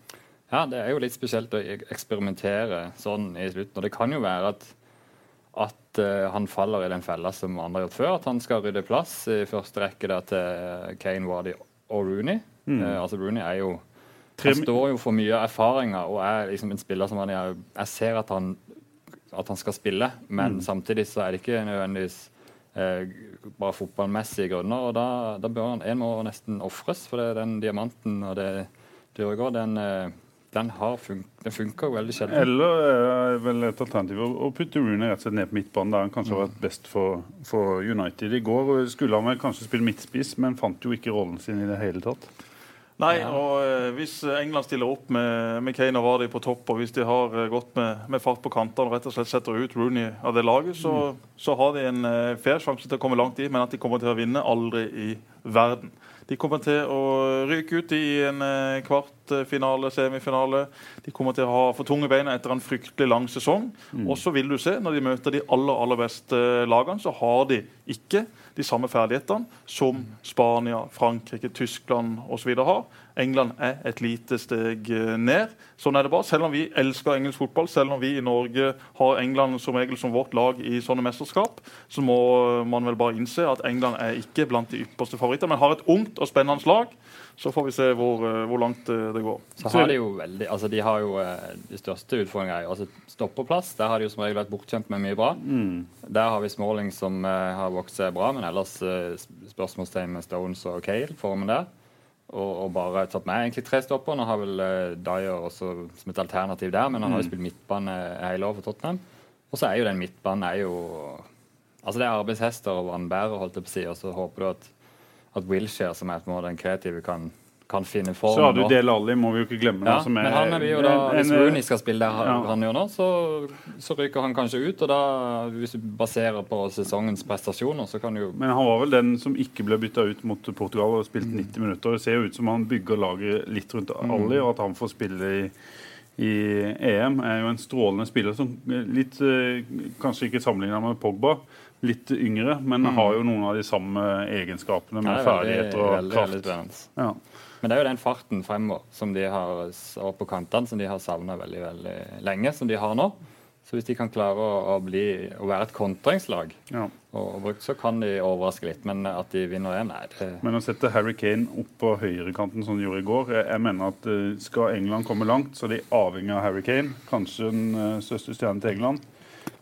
Ja, det er jo litt spesielt å eksperimentere sånn i slutten. Og det kan jo være at, at uh, han faller i den fella som andre har gjort før. At han skal rydde plass i første rekke der til Kane, Wardy og Rooney. Eh, altså Rooney er jo Han står jo for mye erfaringer og er liksom en spiller som han er Jeg ser at han, at han skal spille, men samtidig så er det ikke nødvendigvis eh, bare fotballmessige grunner. og Da, da bør han En må nesten ofres, for det er den diamanten og det Dyrgård, den, eh, den, har fun den funker jo veldig sjelden. Eller er vel et alternativ å putte Rooney rett og slett ned på midtbanen, der han kanskje har vært best for, for United. I går skulle han vel kanskje spille midtspiss, men fant jo ikke rollen sin i det hele tatt. Nei, og eh, Hvis England stiller opp med, med Kane og Vardy på topp, og hvis de har eh, gått med, med fart på kantene og rett og slett setter ut Rooney av det laget, så, så har de en eh, fair sjanse til å komme langt i, men at de kommer til å vinne, aldri i verden. De kommer til å ryke ut i en eh, kvartfinale, semifinale. De kommer til å ha for tunge bein etter en fryktelig lang sesong. Og så vil du se, når de møter de aller, aller beste lagene, så har de ikke de samme ferdighetene som Spania, Frankrike, Tyskland osv. har. England er et lite steg eh, ned. Sånn er det bare. Selv om vi elsker engelsk fotball, selv om vi i Norge har England som regel som vårt lag i sånne mesterskap, så må man vel bare innse at England er ikke blant de ypperste favoritter, men har et ungt og spennende lag. Så får vi se hvor, eh, hvor langt eh, det går. Så har de jo veldig Altså, de har jo eh, de største utfordringene er altså stoppeplass. Der har de jo som regel vært bortkjent med mye bra. Der har vi Smalling som eh, har vokst seg bra, men ellers eh, spørsmålstegn med Stones og Cale, formen der. Og, og bare tatt med egentlig tre stopper. Nå har vel uh, Dyer også som et alternativ der, men han har jo spilt midtbane hele år for Tottenham. Og så er jo den midtbanen er jo Altså, det er arbeidshester og vannbærer, holdt jeg på å si, og så håper du at, at Wilshere, som er på en måte den kreative, kan, kan finne form. Så har du Del Alli, må vi jo ikke glemme. Ja, er, men han er vi jo da, en- hvis Rooney skal spille der han, gjør nå, så, så ryker han kanskje ut. Og da, hvis du baserer på sesongens prestasjoner, så kan du jo Men han var vel den som ikke ble bytta ut mot Portugal og spilt 90 minutter. Det ser jo ut som han bygger laget litt rundt Alli, og at han får spille i, i EM. Er jo en strålende spiller som litt eh, Kanskje ikke sammenligna med Pogba, litt yngre, men har jo noen av de samme egenskapene med veldig- ferdigheter og veldig, veldig kraft. spennende. Ja. Men det er jo den farten fremover som de har, og på kantene som de har savna veldig veldig lenge, som de har nå. Så hvis de kan klare å, å, bli, å være et kontringslag, Ja. og, og, så kan de overraske litt. Men at de vinner EM, nei. Det, Men å sette Harry Kane opp på høyrekanten som de gjorde i går Jeg, jeg mener at eh, Skal England komme langt, så er de avhengig av Harry Kane. Kanskje den eh, største stjernen til England.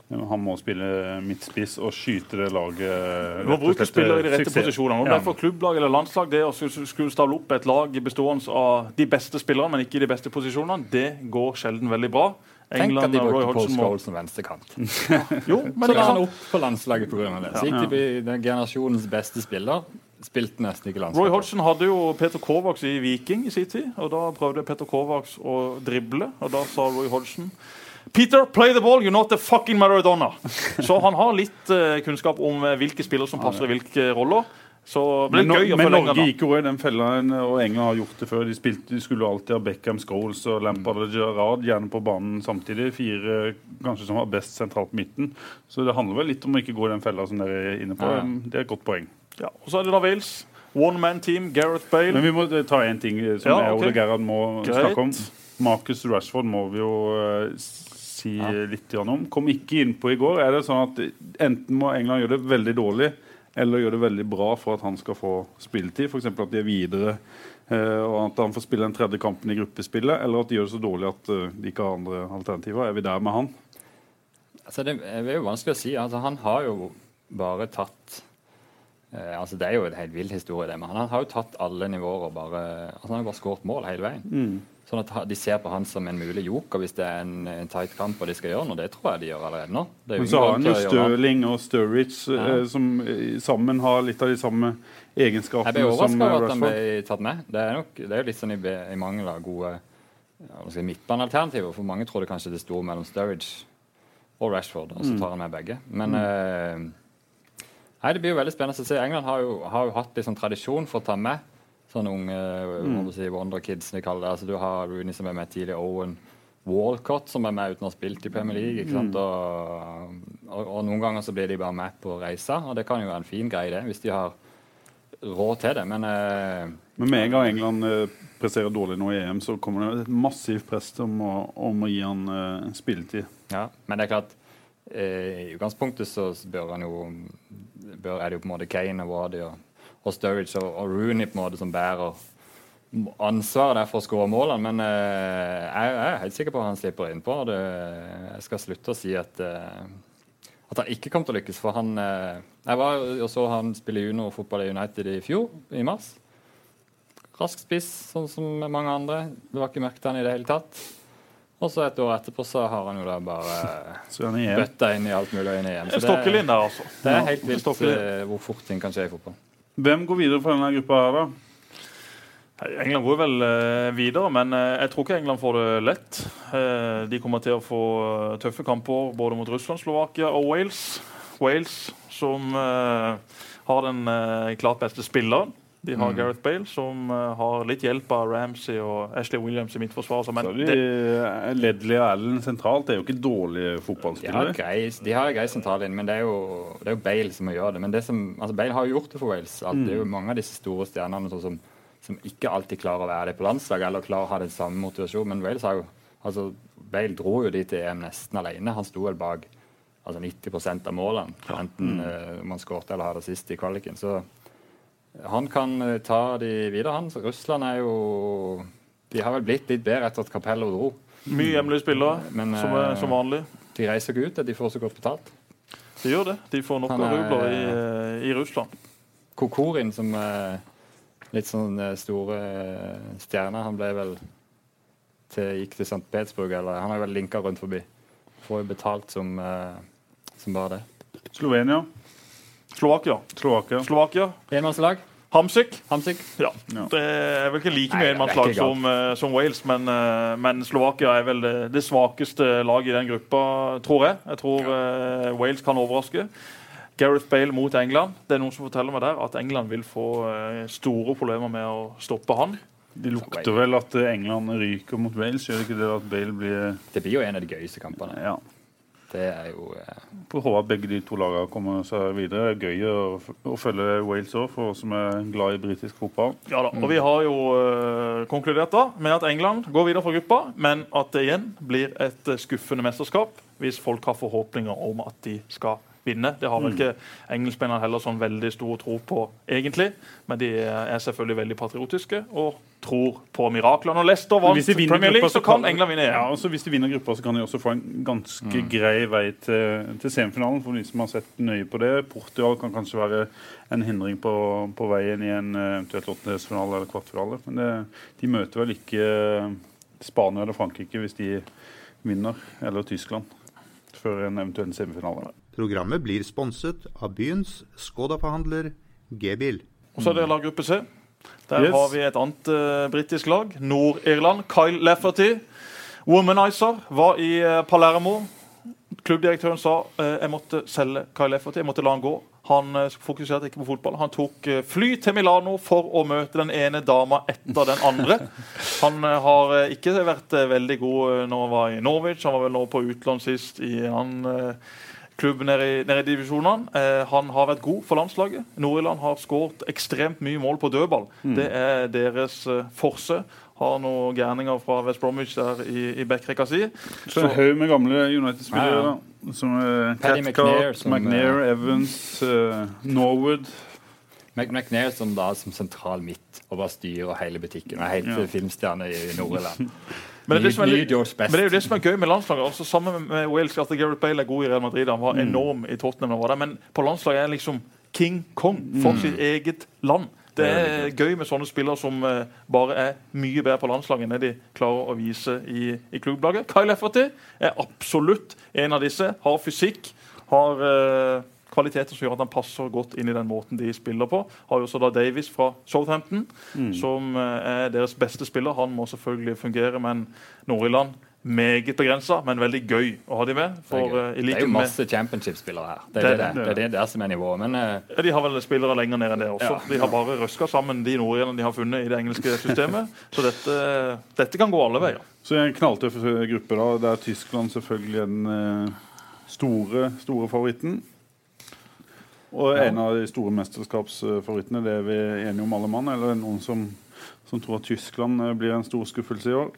Han må spille midtspiss og skyte det laget Du må bruke spillere i de rette posisjonene. Om det er for klubblag eller landslag, det å skulle skulle stable opp et lag bestående av de beste spillerne, men ikke i de beste posisjonene, det går sjelden veldig bra. tenk at de og brukte Paul Scholes som venstrekant. Jo, men Så la han opp på landslaget pga. det. Så gikk de den generasjonens beste spiller. Spilte nesten ikke Roy. Hodgson hadde jo Peter Kovacs i Viking i sin tid. og Da prøvde Peter Kovacs å drible, og da sa Roy Hodgson Peter, play the ball, you're not the fucking Maradona. Så han har litt uh, kunnskap om eh, hvilke spillere som passer i hvilke roller. Så det Men, gøy å men Norge gikk jo i den fella, og England har gjort det før. De, spilte, de skulle alltid ha Beckham, Scholes og Lampard og Gerrard gjerne på banen samtidig. Fire kanskje som var best sentralt på midten. Så det handler vel litt om å ikke gå i den fella som dere er inne på. Ja. Det er et godt poeng. Ja, og så er det da Wales. One man team, Gareth Bale. Men vi må ta én ting eh, som Ja, og. Ole Gerhard må Greit. snakke om. Marcus Rashford må vi jo eh, si litt grann om. Kom ikke innpå i går. Er det sånn at enten må England gjøre det veldig dårlig eller gjøre det veldig bra for at han skal få spilletid? F.eks. at de er videre eh, og at han får spille den tredje kampen i gruppespillet, eller at de gjør det så dårlig at eh, de ikke har andre alternativer. Er vi der med han? Altså, det er jo vanskelig å si. Altså, han har jo bare tatt eh, altså, Det er jo en helt vill historie, det, men han har jo tatt alle nivåer og bare altså, Han har bare skåret mål hele veien. Sånn at de ser på han som en mulig joker hvis det er en, en tight kamp og de skal gjøre noe. Det tror jeg de gjør allerede nå. Det Men så har han jo. Stirling og Sturridge eh, som eh, sammen har litt av de samme Jeg egenskapene ble som overraska eh, over at han ble tatt med. Det er, nok, det er jo litt sånn i, i mangel av gode ja, jeg si, midtbanealternativer. For mange trodde kanskje det sto mellom Sturridge og Rashford, og så tar han med begge. Men eh, nei, det blir jo veldig spennende å se. England har jo, har jo hatt sånn tradisjon for å ta med sånne unge mm. må du si, wonder kids. De kaller det. Altså, du har Rooney som er med tidlig, Owen. Walcott som er med uten å ha spilt i Premier League. ikke sant? Og, og, og noen ganger så blir de bare med på reisa, og det kan jo være en fin greie, det, hvis de har råd til det. Men eh, Men med en gang England eh, presterer dårlig nå i EM, så kommer det et massivt press om å, om å gi han eh, spilletid. Ja, men det er klart eh, I utgangspunktet så bør han jo bør, er det jo på en måte Kane og Wadi og, og Sturridge og, og Rooney på en måte som bærer ansvaret der for å skåre målene. Men uh, jeg, jeg er helt sikker på at han slipper innpå. og det- Jeg skal slutte å si at uh, at han ikke kom til å lykkes. For han uh, Jeg var og så han spille juniorfotball i United i fjor, i mars. Rask spiss, sånn som mange andre. Du har ikke merket han i det hele tatt. Og så et år etterpå så har han jo da bare bøtta inn i alt mulig og inn i EM. Så det, det er helt vilt hvor fort ting kan skje i fotball. Hvem går videre fra denne gruppa her, da? England går vel eh, videre, men eh, jeg tror ikke England får det lett. Eh, de kommer til å få tøffe kamper både mot Russland, Slovakia og Wales. Wales som har den klart beste spilleren. De har Mm. Gareth Bale, som eh, har litt hjelp av Ramsey og Ashley Williams i midtforsvaret. Så Men de det, Ledley og Allen sentralt. Er jo ikke dårlige De har fotballspillere. grei, de har grei sentrallinje, men det er, jo, det er jo Bale som må gjøre det. Men det som, altså Bale har jo gjort det for Wales. At Det er jo mange av disse store stjernene som, som ikke alltid klarer å være det på landslaget, eller klarer å ha den samme motivasjonen. Men Wales har jo altså Bale dro jo dit til EM nesten alene. Han sto vel bak altså 90% av målene, enten eh, man skåret eller hadde sist i kvaliken. Så han kan eh, ta de videre, han. Så Russland er jo De har vel blitt litt bedre etter at Capello dro. mye hjemlige spillere, Men, som, er, eh, som vanlig. De reiser ikke ut, de får så godt betalt. De gjør det. De får nok av er- rubler i, eh, i Russland. Kokorin, som er litt sånn store stjerne, han ble vel til, gikk til St. Petersburg, eller han har vel linka rundt forbi. Får jo betalt som, som bare det. Slovenia, Slovakia. Slovakia. Slovakia. Enmannslag. Hamsik. Hamsik. Ja. Ja. Det er vel ikke like mye enmannslag som, eh, som Wales, men, eh, men Slovakia er vel det, det svakeste laget i den gruppa, tror jeg. Jeg tror eh, Wales kan overraske. Gareth Bale mot England. Det er noen som forteller meg der at England vil få store problemer med å stoppe han. De lukter vel at England ryker mot Wales. Gjør det ikke det at Bale blir Det blir jo en av de gøyeste kampene. Ja. Det er jo eh, Får håpe at begge de to lagene kommer seg videre. Det er gøy å, å følge Wales òg, for oss som er glad i britisk fotball. Ja da, og Vi har jo eh, konkludert da med at England går videre fra gruppa, men at det igjen blir et eh, skuffende mesterskap hvis folk har forhåpninger om at de skal vinne. Det har vel ikke engelskmennene heller sånn veldig stor tro på, egentlig. Men de er selvfølgelig veldig patriotiske og tror på miraklene. Og Leicester vant vinner Premier League, så kan England vinne Ja, EM. og så Hvis de vinner gruppa, så kan de også få en ganske grei vei til, til semifinalen. For de som har sett nøye på det. Portugal kan kanskje være en hindring på, på veien i en eh, eventuelt åttendedelsfinale eller kvartfinale. Men det, de møter vel ikke eh, Spania eller Frankrike hvis de vinner, eller Tyskland, før en eventuell semifinale. Programmet blir sponset av byens Skoda-forhandler G-bil. Og så er det lag gruppe C. Der Yes. har vi et annet uh, britisk lag. Nord-Irland. Kyle Lafferty. Womanizer var i uh, Palermo. Klubbdirektøren sa uh, jeg måtte selge Kyle Lafferty. Jeg måtte la han gå. Han uh, fokuserte ikke på fotball. Han tok fly til Milano for å møte den ene dama etter den andre. Han har ikke vært veldig god når han var i Norwich. Han var vel nå på utlån sist i en annen klubb nede i, nede i divisjonene. Eh, han har vært god for landslaget. Nord-Irland har skåret ekstremt mye mål på dødball. Det er deres eh, forse. Har noen gærninger fra West Bromwich der i, i backrekka si. Så en haug med gamle United-spillere. Ja. Som uh, Paddy McNair, som, McNair, Evans, uh, Norwood. Mc- McNair som da som sentral midt og bare styrer hele butikken. Og er helt Ja. filmstjerne i Nord-Irland. Men det, er det, er men det er jo det som er gøy med landslaget. Altså, sammen med Wales at Gareth Bale er god i Real Madrid. Han var enorm i Tottenham. han var der, Men på landslaget er han liksom King Kong for sitt eget land. Det er gøy med sånne spillere som eh, bare er mye bedre på landslaget enn de klarer å vise i, i klubblaget. Kyle Efferty er absolutt en av disse. Har fysikk, har eh, kvaliteter som gjør at han passer godt inn i den måten de spiller på. Har jo også da Davies fra Southampton, som eh, er deres beste spiller. Han må selvfølgelig fungere, men Nord-Irland meget begrensa, men veldig gøy å ha de med. Det er, uh, det er jo masse championship-spillere her. Det er Det det, er det, det, er det der som er nivået. Men uh, Ja, De har vel spillere lenger ned enn det også. Ja. De har bare røska sammen de nordirene de har funnet i det engelske systemet. Så dette, dette kan gå alle veier. Så en knalltøff gruppe, da. Det er Tyskland selvfølgelig den uh, store, store favoritten. Og en av de store mesterskapsfavorittene, det er vi enige om alle mann? Eller er noen som, som tror at Tyskland eh, blir en stor skuffelse i år?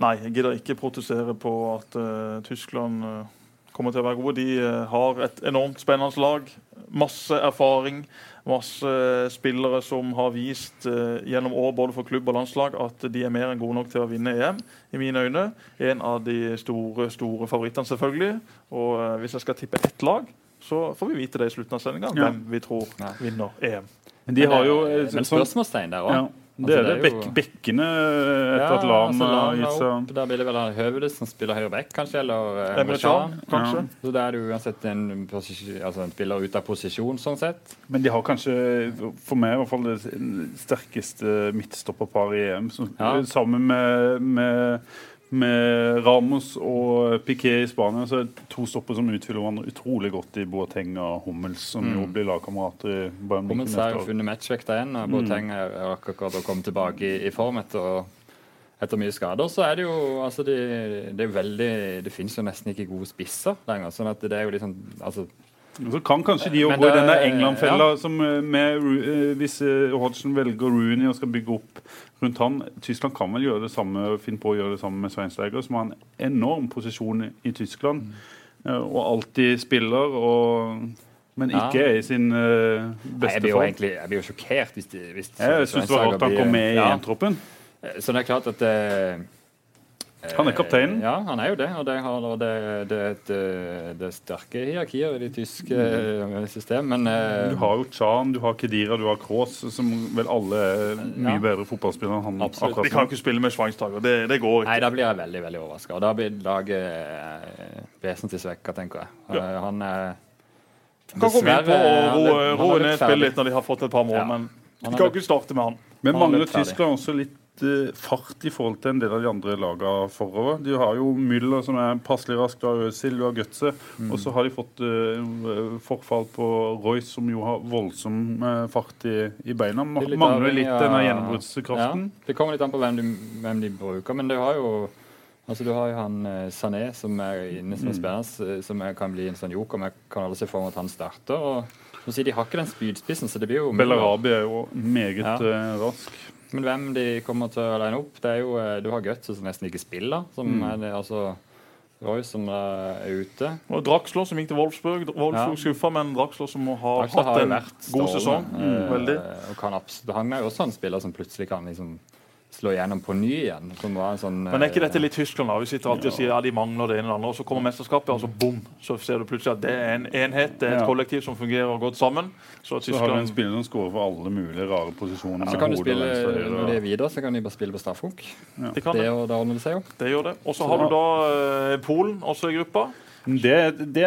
Nei, jeg gidder ikke protestere på at uh, Tyskland uh, kommer til å være gode. De uh, har et enormt spennende lag. Masse erfaring. Masse spillere som har vist gjennom år både for klubb og landslag at de er mer enn gode nok til å vinne EM. I mine øyne en av de store store favorittene, selvfølgelig. Og hvis jeg skal tippe ett lag, så får vi vite det i slutten av sendinga Ja. hvem vi tror Ja. vinner EM. De har jo men, men sånn- spørsmålstegn der òg. ja. Det er det. Altså, det er bekkene etter Ja, at Lam altså, opp. Da blir det vel han Høvedes som spiller høyre bekk, kanskje? Eller eh. Can, kanskje. Så da er det uansett en, altså en spiller ute av posisjon, sånn sett. Men de har kanskje, for meg i hvert fall, det sterkeste midtstopperparet i EM. Som, Ja. Sammen med, med, med Ramos og Piqué i Spania, så er det to stopper som utfyller hverandre utrolig godt i Boateng og Hummels, som jo blir lagkamerater i Bayern München Hummels har jo funnet matchvekta igjen. og Boateng er er akkurat å komme tilbake i, i form etter, etter mye skader. Så er det jo altså det, det er veldig Det finnes jo nesten ikke gode spisser lenger. sånn at det er jo liksom altså, Så kan kanskje de jo gå i den der England-fella som eh, med eh, Hvis eh, Hodgson velger Rooney og skal bygge opp rundt han Tyskland kan vel gjøre det samme finne på å gjøre det samme med Sveinsteiger, som har en enorm posisjon i, Tyskland. eh, Og alltid spiller, og, men ikke ja. i sin uh, beste form. Jeg, jeg blir jo sjokkert hvis, de, hvis Jeg syns det var rart han kom med i ja. EM-troppen. Så det er klart at eh, Han er kapteinen. Ja, han er jo det. Og det, har, og det, det, er et, eh, det er sterke hierarkier i det tyske systemet. system, men eh, Du har jo Chan, du har Kedira, du har Kroos, som vel alle er mye Ja. bedre fotballspillere enn han. Absolutt. akkurat De kan ikke spille med Schweinsteiger. Det, det går ikke. Nei, da blir jeg veldig veldig overraska. Og da blir laget eh, vesentlig svekka, tenker jeg. Ja. Han er kan komme inn på å roe, ned spillet litt når de har fått et par mål, Ja. men vi kan ikke starte med han. Men er mangler. Tyskland også litt eh, fart i forhold til en del av de andre lagene forover? De har jo Müller, som er passelig rask, du har Øzil, du har Götze. Mm. Og så har de fått eh, forfall på Royce, som jo har voldsom eh, fart i, i beina. Ma- er litt Mangler avhengig litt denne gjennombruddskraften. Ja, det kommer litt an på hvem de, hvem de bruker, men det har jo Altså, Du har jo han Sané som er inne som er spennende, som kan bli en sånn joker. Men kan alle se for meg at han starter. og som sier, De har ikke den spydspissen, så det blir jo Bellarabi er jo meget Ja. rask. Men hvem de kommer til å line opp, det er jo eh, Du har Götze som nesten ikke spiller. Som Mm. er det, altså Roy som er ute. Og Draxler som gikk til Wolfsburg. Wolfsburg skuffa, men Draxler som har Draxler hatt har en god sesong. Mm, Veldig. og kan Han er jo også en spiller som plutselig kan liksom slå igjennom på ny igjen. Som var en sånn, Men er ikke dette eh, litt Tyskland? da? Vi sitter alltid og sier ja, de mangler det ene og det andre, og så kommer mesterskapet, og så bom, så ser du plutselig at det er en enhet, det er et Ja. kollektiv som fungerer godt sammen. Så Så har du en Tyskland spiller som scorer for alle mulige rare posisjoner. Så kan du spille, venstre, Når det de er videre, så kan de bare spille på straffekonk. det kan Det, det. da ordner det seg jo. Det gjør det. Og så har du da eh, Polen også i gruppa. Det, det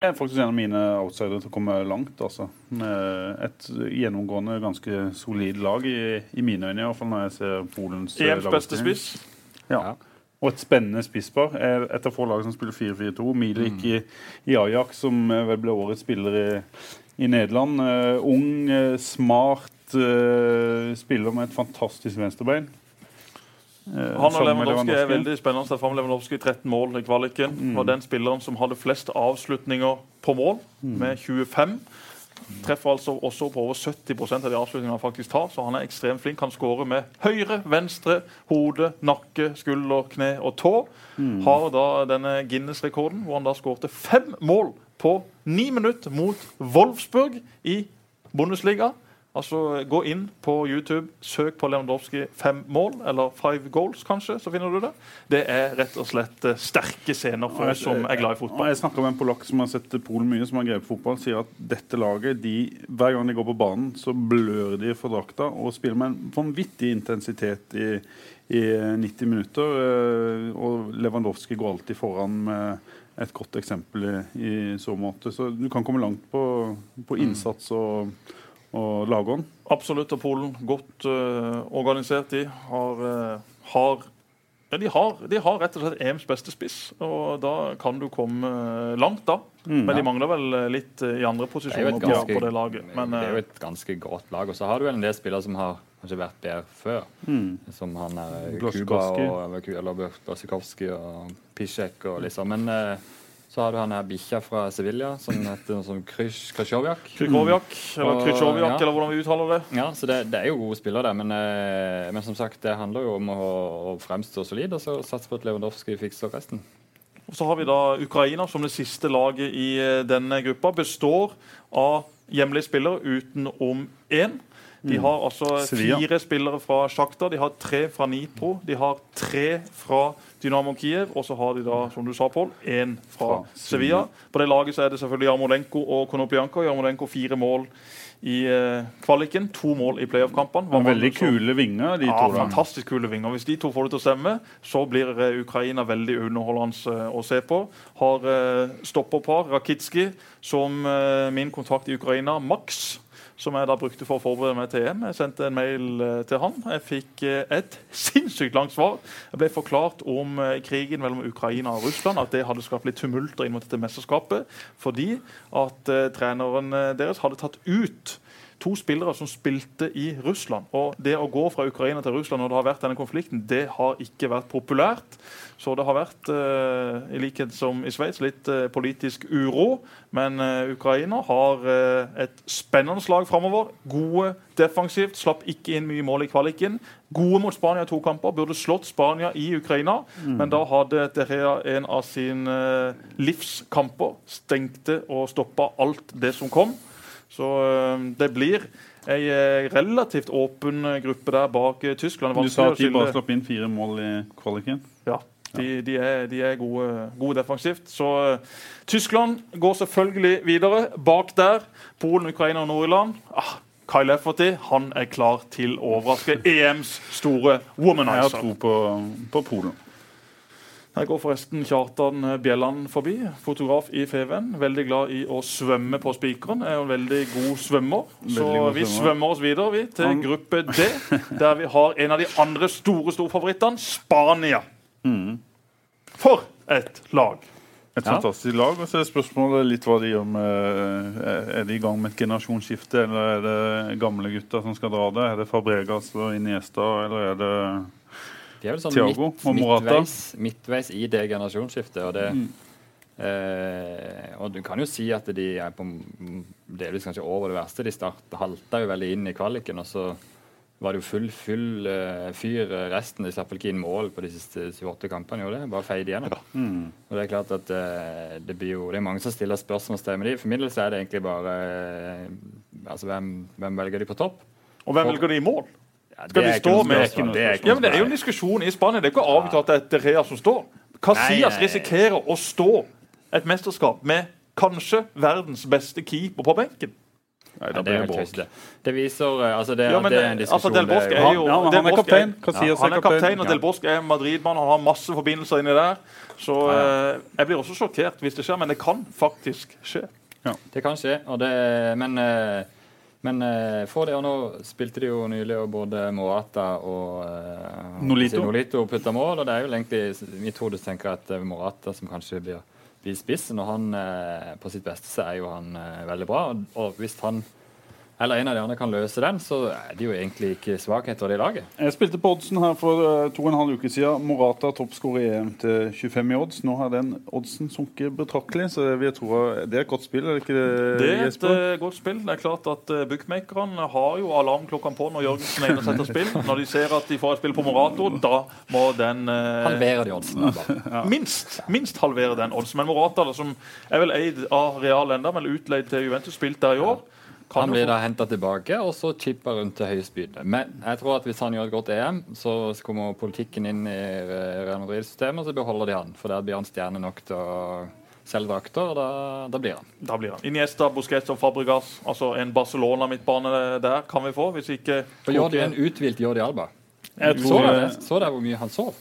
today. er faktisk en av mine outsidere til å komme langt. altså. Et gjennomgående ganske solid lag, i, i mine øyne, i hvert fall når jeg ser Polens eh, EMs beste lagoppstilling. spiss. Ja. Ja. Og et spennende spisspar. Et av få lag som spiller 4-4-2. Milik i, i Ajax, som eh, vel ble årets spiller i, i Nederland. Uh, ung, eh, smart uh, spiller med et fantastisk venstrebein. Eh, Han og Lewandowski er veldig spennende. å se. Lewandowski 13 mål i kvaliken. Var den spilleren som hadde flest avslutninger på mål, med 25. Treffer altså også på over 70% av de avslutningene han faktisk tar. Så han er ekstremt flink. Han skåre med høyre, venstre, hode, nakke, skulder, kne og tå. Har da denne Guinness-rekorden, hvor han da skårte fem mål på ni minutter mot Wolfsburg i Bundesliga. Altså, Gå inn på YouTube, søk på Lewandowski fem mål, eller five goals, kanskje, så finner du det. Det er rett og slett eh, sterke scener for oss som er glad i fotball. jeg snakker med en polakk som har sett Polen mye, som har grepet fotball, sier at dette laget, de, hver gang de går på banen, så blør de for drakta og spiller med en vanvittig intensitet i, i 90 minutter. eh, Og Lewandowski går alltid foran med et godt eksempel i, i så måte. Så du kan komme langt på, på innsats og, og lagene? Absolutt. Og Polen godt uh, organisert, de har, uh, har ja, de har, de har rett og slett EMs beste spiss, og da kan du komme eh, langt, da. Men de mangler vel litt i andre er posisjoner det på, ganske, på det laget. Men det er jo et ganske godt lag. Og så har du en del spillere som har kanskje vært bedre før. Som han er Kuba og Blasikowski og Pisjek og liksom. Men eh, Så har du han her bikkja fra Sevilla som heter noe som Krysjovjak. Krikoviak, eller Og- ja. eller hvordan vi uttaler det. Ja, så det, det er jo gode spillere, det. Men, eh, men som sagt, det handler jo om å, å fremstå solid og så satse på at Lewandowski fikser resten. Og Så har vi da Ukraina som det siste laget i eh, denne gruppa. Består av hjemlige spillere utenom én. De har altså fire spillere fra Sjakta, de har tre fra Nipro, de har tre fra Dynamo Kiev, og så har de da, som du sa, Pål, én fra Fra Sevilla. På det laget så er det selvfølgelig Jarmolenko og Konoplyanko. Jarmolenko fire mål i eh, kvaliken, to mål i playoff-kampene. Veldig kule vinger, de ja, to. da. fantastisk kule vinger. Hvis de to får det til å stemme, så blir eh, Ukraina veldig underholdende eh, å se på. Har stopperpar, Rakitski, som min kontakt i Ukraina, Max, som jeg da brukte for å forberede meg til EM. Jeg sendte en mail eh, til han. Jeg fikk eh, et sinnssykt langt svar. Jeg ble forklart om eh, krigen mellom Ukraina og Russland, at det hadde skapt litt tumulter inn mot dette mesterskapet, fordi at treneren deres hadde tatt ut to spillere som spilte i Russland. Og det å gå fra Ukraina til Russland når det har vært denne konflikten, det har ikke vært populært. Så det har vært, eh, i likhet som i Sveits, litt eh, politisk uro. Men eh, Ukraina har et spennende slag framover. Gode defensivt, slapp ikke inn mye mål i kvaliken. Gode mot Spania i to kamper. Burde slått Spania i Ukraina, men da hadde Terrea en av sine livskamper. Stengte og stoppa alt det som kom. Så øh, det blir ei øh, relativt åpen øh, gruppe der bak Tyskland. Du sa at de bare slapp inn fire mål i kvaliken. Ja, de, de er, de er gode, gode defensivt. Så uh, Tyskland går selvfølgelig videre. Bak der Polen, Ukraina og Nord-Irland. Ah, Kyle Efferty han er klar til å overraske EMs store Jeg har womanizer. tro på, på Polen. Her går forresten Kjartan Bjelland forbi, fotograf i Feven. Veldig glad i å svømme på spikeren. Er en veldig god svømmer. Så Veldig god vi svømmer. svømmer oss videre vi, til Han- gruppe D, der vi har en av de andre store storfavorittene, Spania. Mm. For et lag! Et Ja. fantastisk lag. Og så er spørsmålet litt hva de gjør med Er de i gang med et generasjonsskifte, eller er det gamle gutter som skal dra det? Er det Fabregas og Iniesta, eller er det De er vel sånn Thiago midt, midtveis, midtveis i det generasjonsskiftet. Og, det, Mm. eh, og du kan jo si at de er på delvis kanskje over det verste. De start, halta jo veldig inn i kvaliken, og så var det jo full, full uh, fyr resten. De slapp vel ikke inn mål på de siste 28 kampene. gjorde det, Bare feide igjennom. Mm. Og Det er klart at uh, det blir jo, det er mange som stiller spørsmålstegn med de. For min del så er det egentlig bare uh, altså hvem, hvem velger de på topp? Og hvem For- velger de i mål? Ja, Skal det de stå med- det er Ja, men Det er jo en diskusjon i Spania. Det er ikke avgjort at det er Terrea som står. Casillas risikerer å stå et mesterskap med kanskje verdens beste keeper på benken. Nei, da det er blir det bråk. Det viser eh, altså det, Ja, men det er en diskusjon. altså, diskusjon. Del Bosque er jo Ja, men Del han er kaptein. Casillas han er kaptein, og Del Bosque er Madrid-mann. Han har masse forbindelser inni der. Så eh, jeg blir også sjokkert hvis det skjer, men det kan faktisk skje. Det kan skje, og det, men, eh, men eh, for det, og nå spilte de jo nylig og både Morata og eh, Nolito. Nolito putta mål, og det er jo egentlig vi mitt hode tenker at det er Morata som kanskje blir, blir spissen. Og han eh, på sitt beste så er jo han eh, veldig bra, og, og hvis han eller en av de andre kan løse den, så er det jo egentlig ikke svakheter i det laget. Jeg spilte på oddsen her for eh, to og en halv uke siden. Morata toppskårer i EM til 25 i odds. Nå har den oddsen sunket betraktelig, så vi tror det er et godt spill, er det ikke det, Det er et eh, godt spill. Det er klart at uh, Bookmakerne har jo alarmklokkene på når Jørgensen er inne og setter spill. Når de ser at de får et spill på Morato, da må den uh, Halvere de oddsen. Ja. minst, minst halvere den oddsen. Men Morata, da, som er vel eid av Real enda, men utleid til Juventus, spilt der i år kan Han blir da henta tilbake og så chippa rundt til høyest bydende. Men jeg tror at hvis han gjør et godt EM, så kommer politikken inn i Real Madrid-systemet, og så beholder de han. For der blir han stjerne nok til å selge drakter, og da, da blir han. Da blir han. Iniesta, Busquets og Fabregas. Altså en Barcelona-midtbane der kan vi få, hvis ikke For Jordi, en uthvilt Jordi Alba. Jeg Så det, så det hvor mye han sov?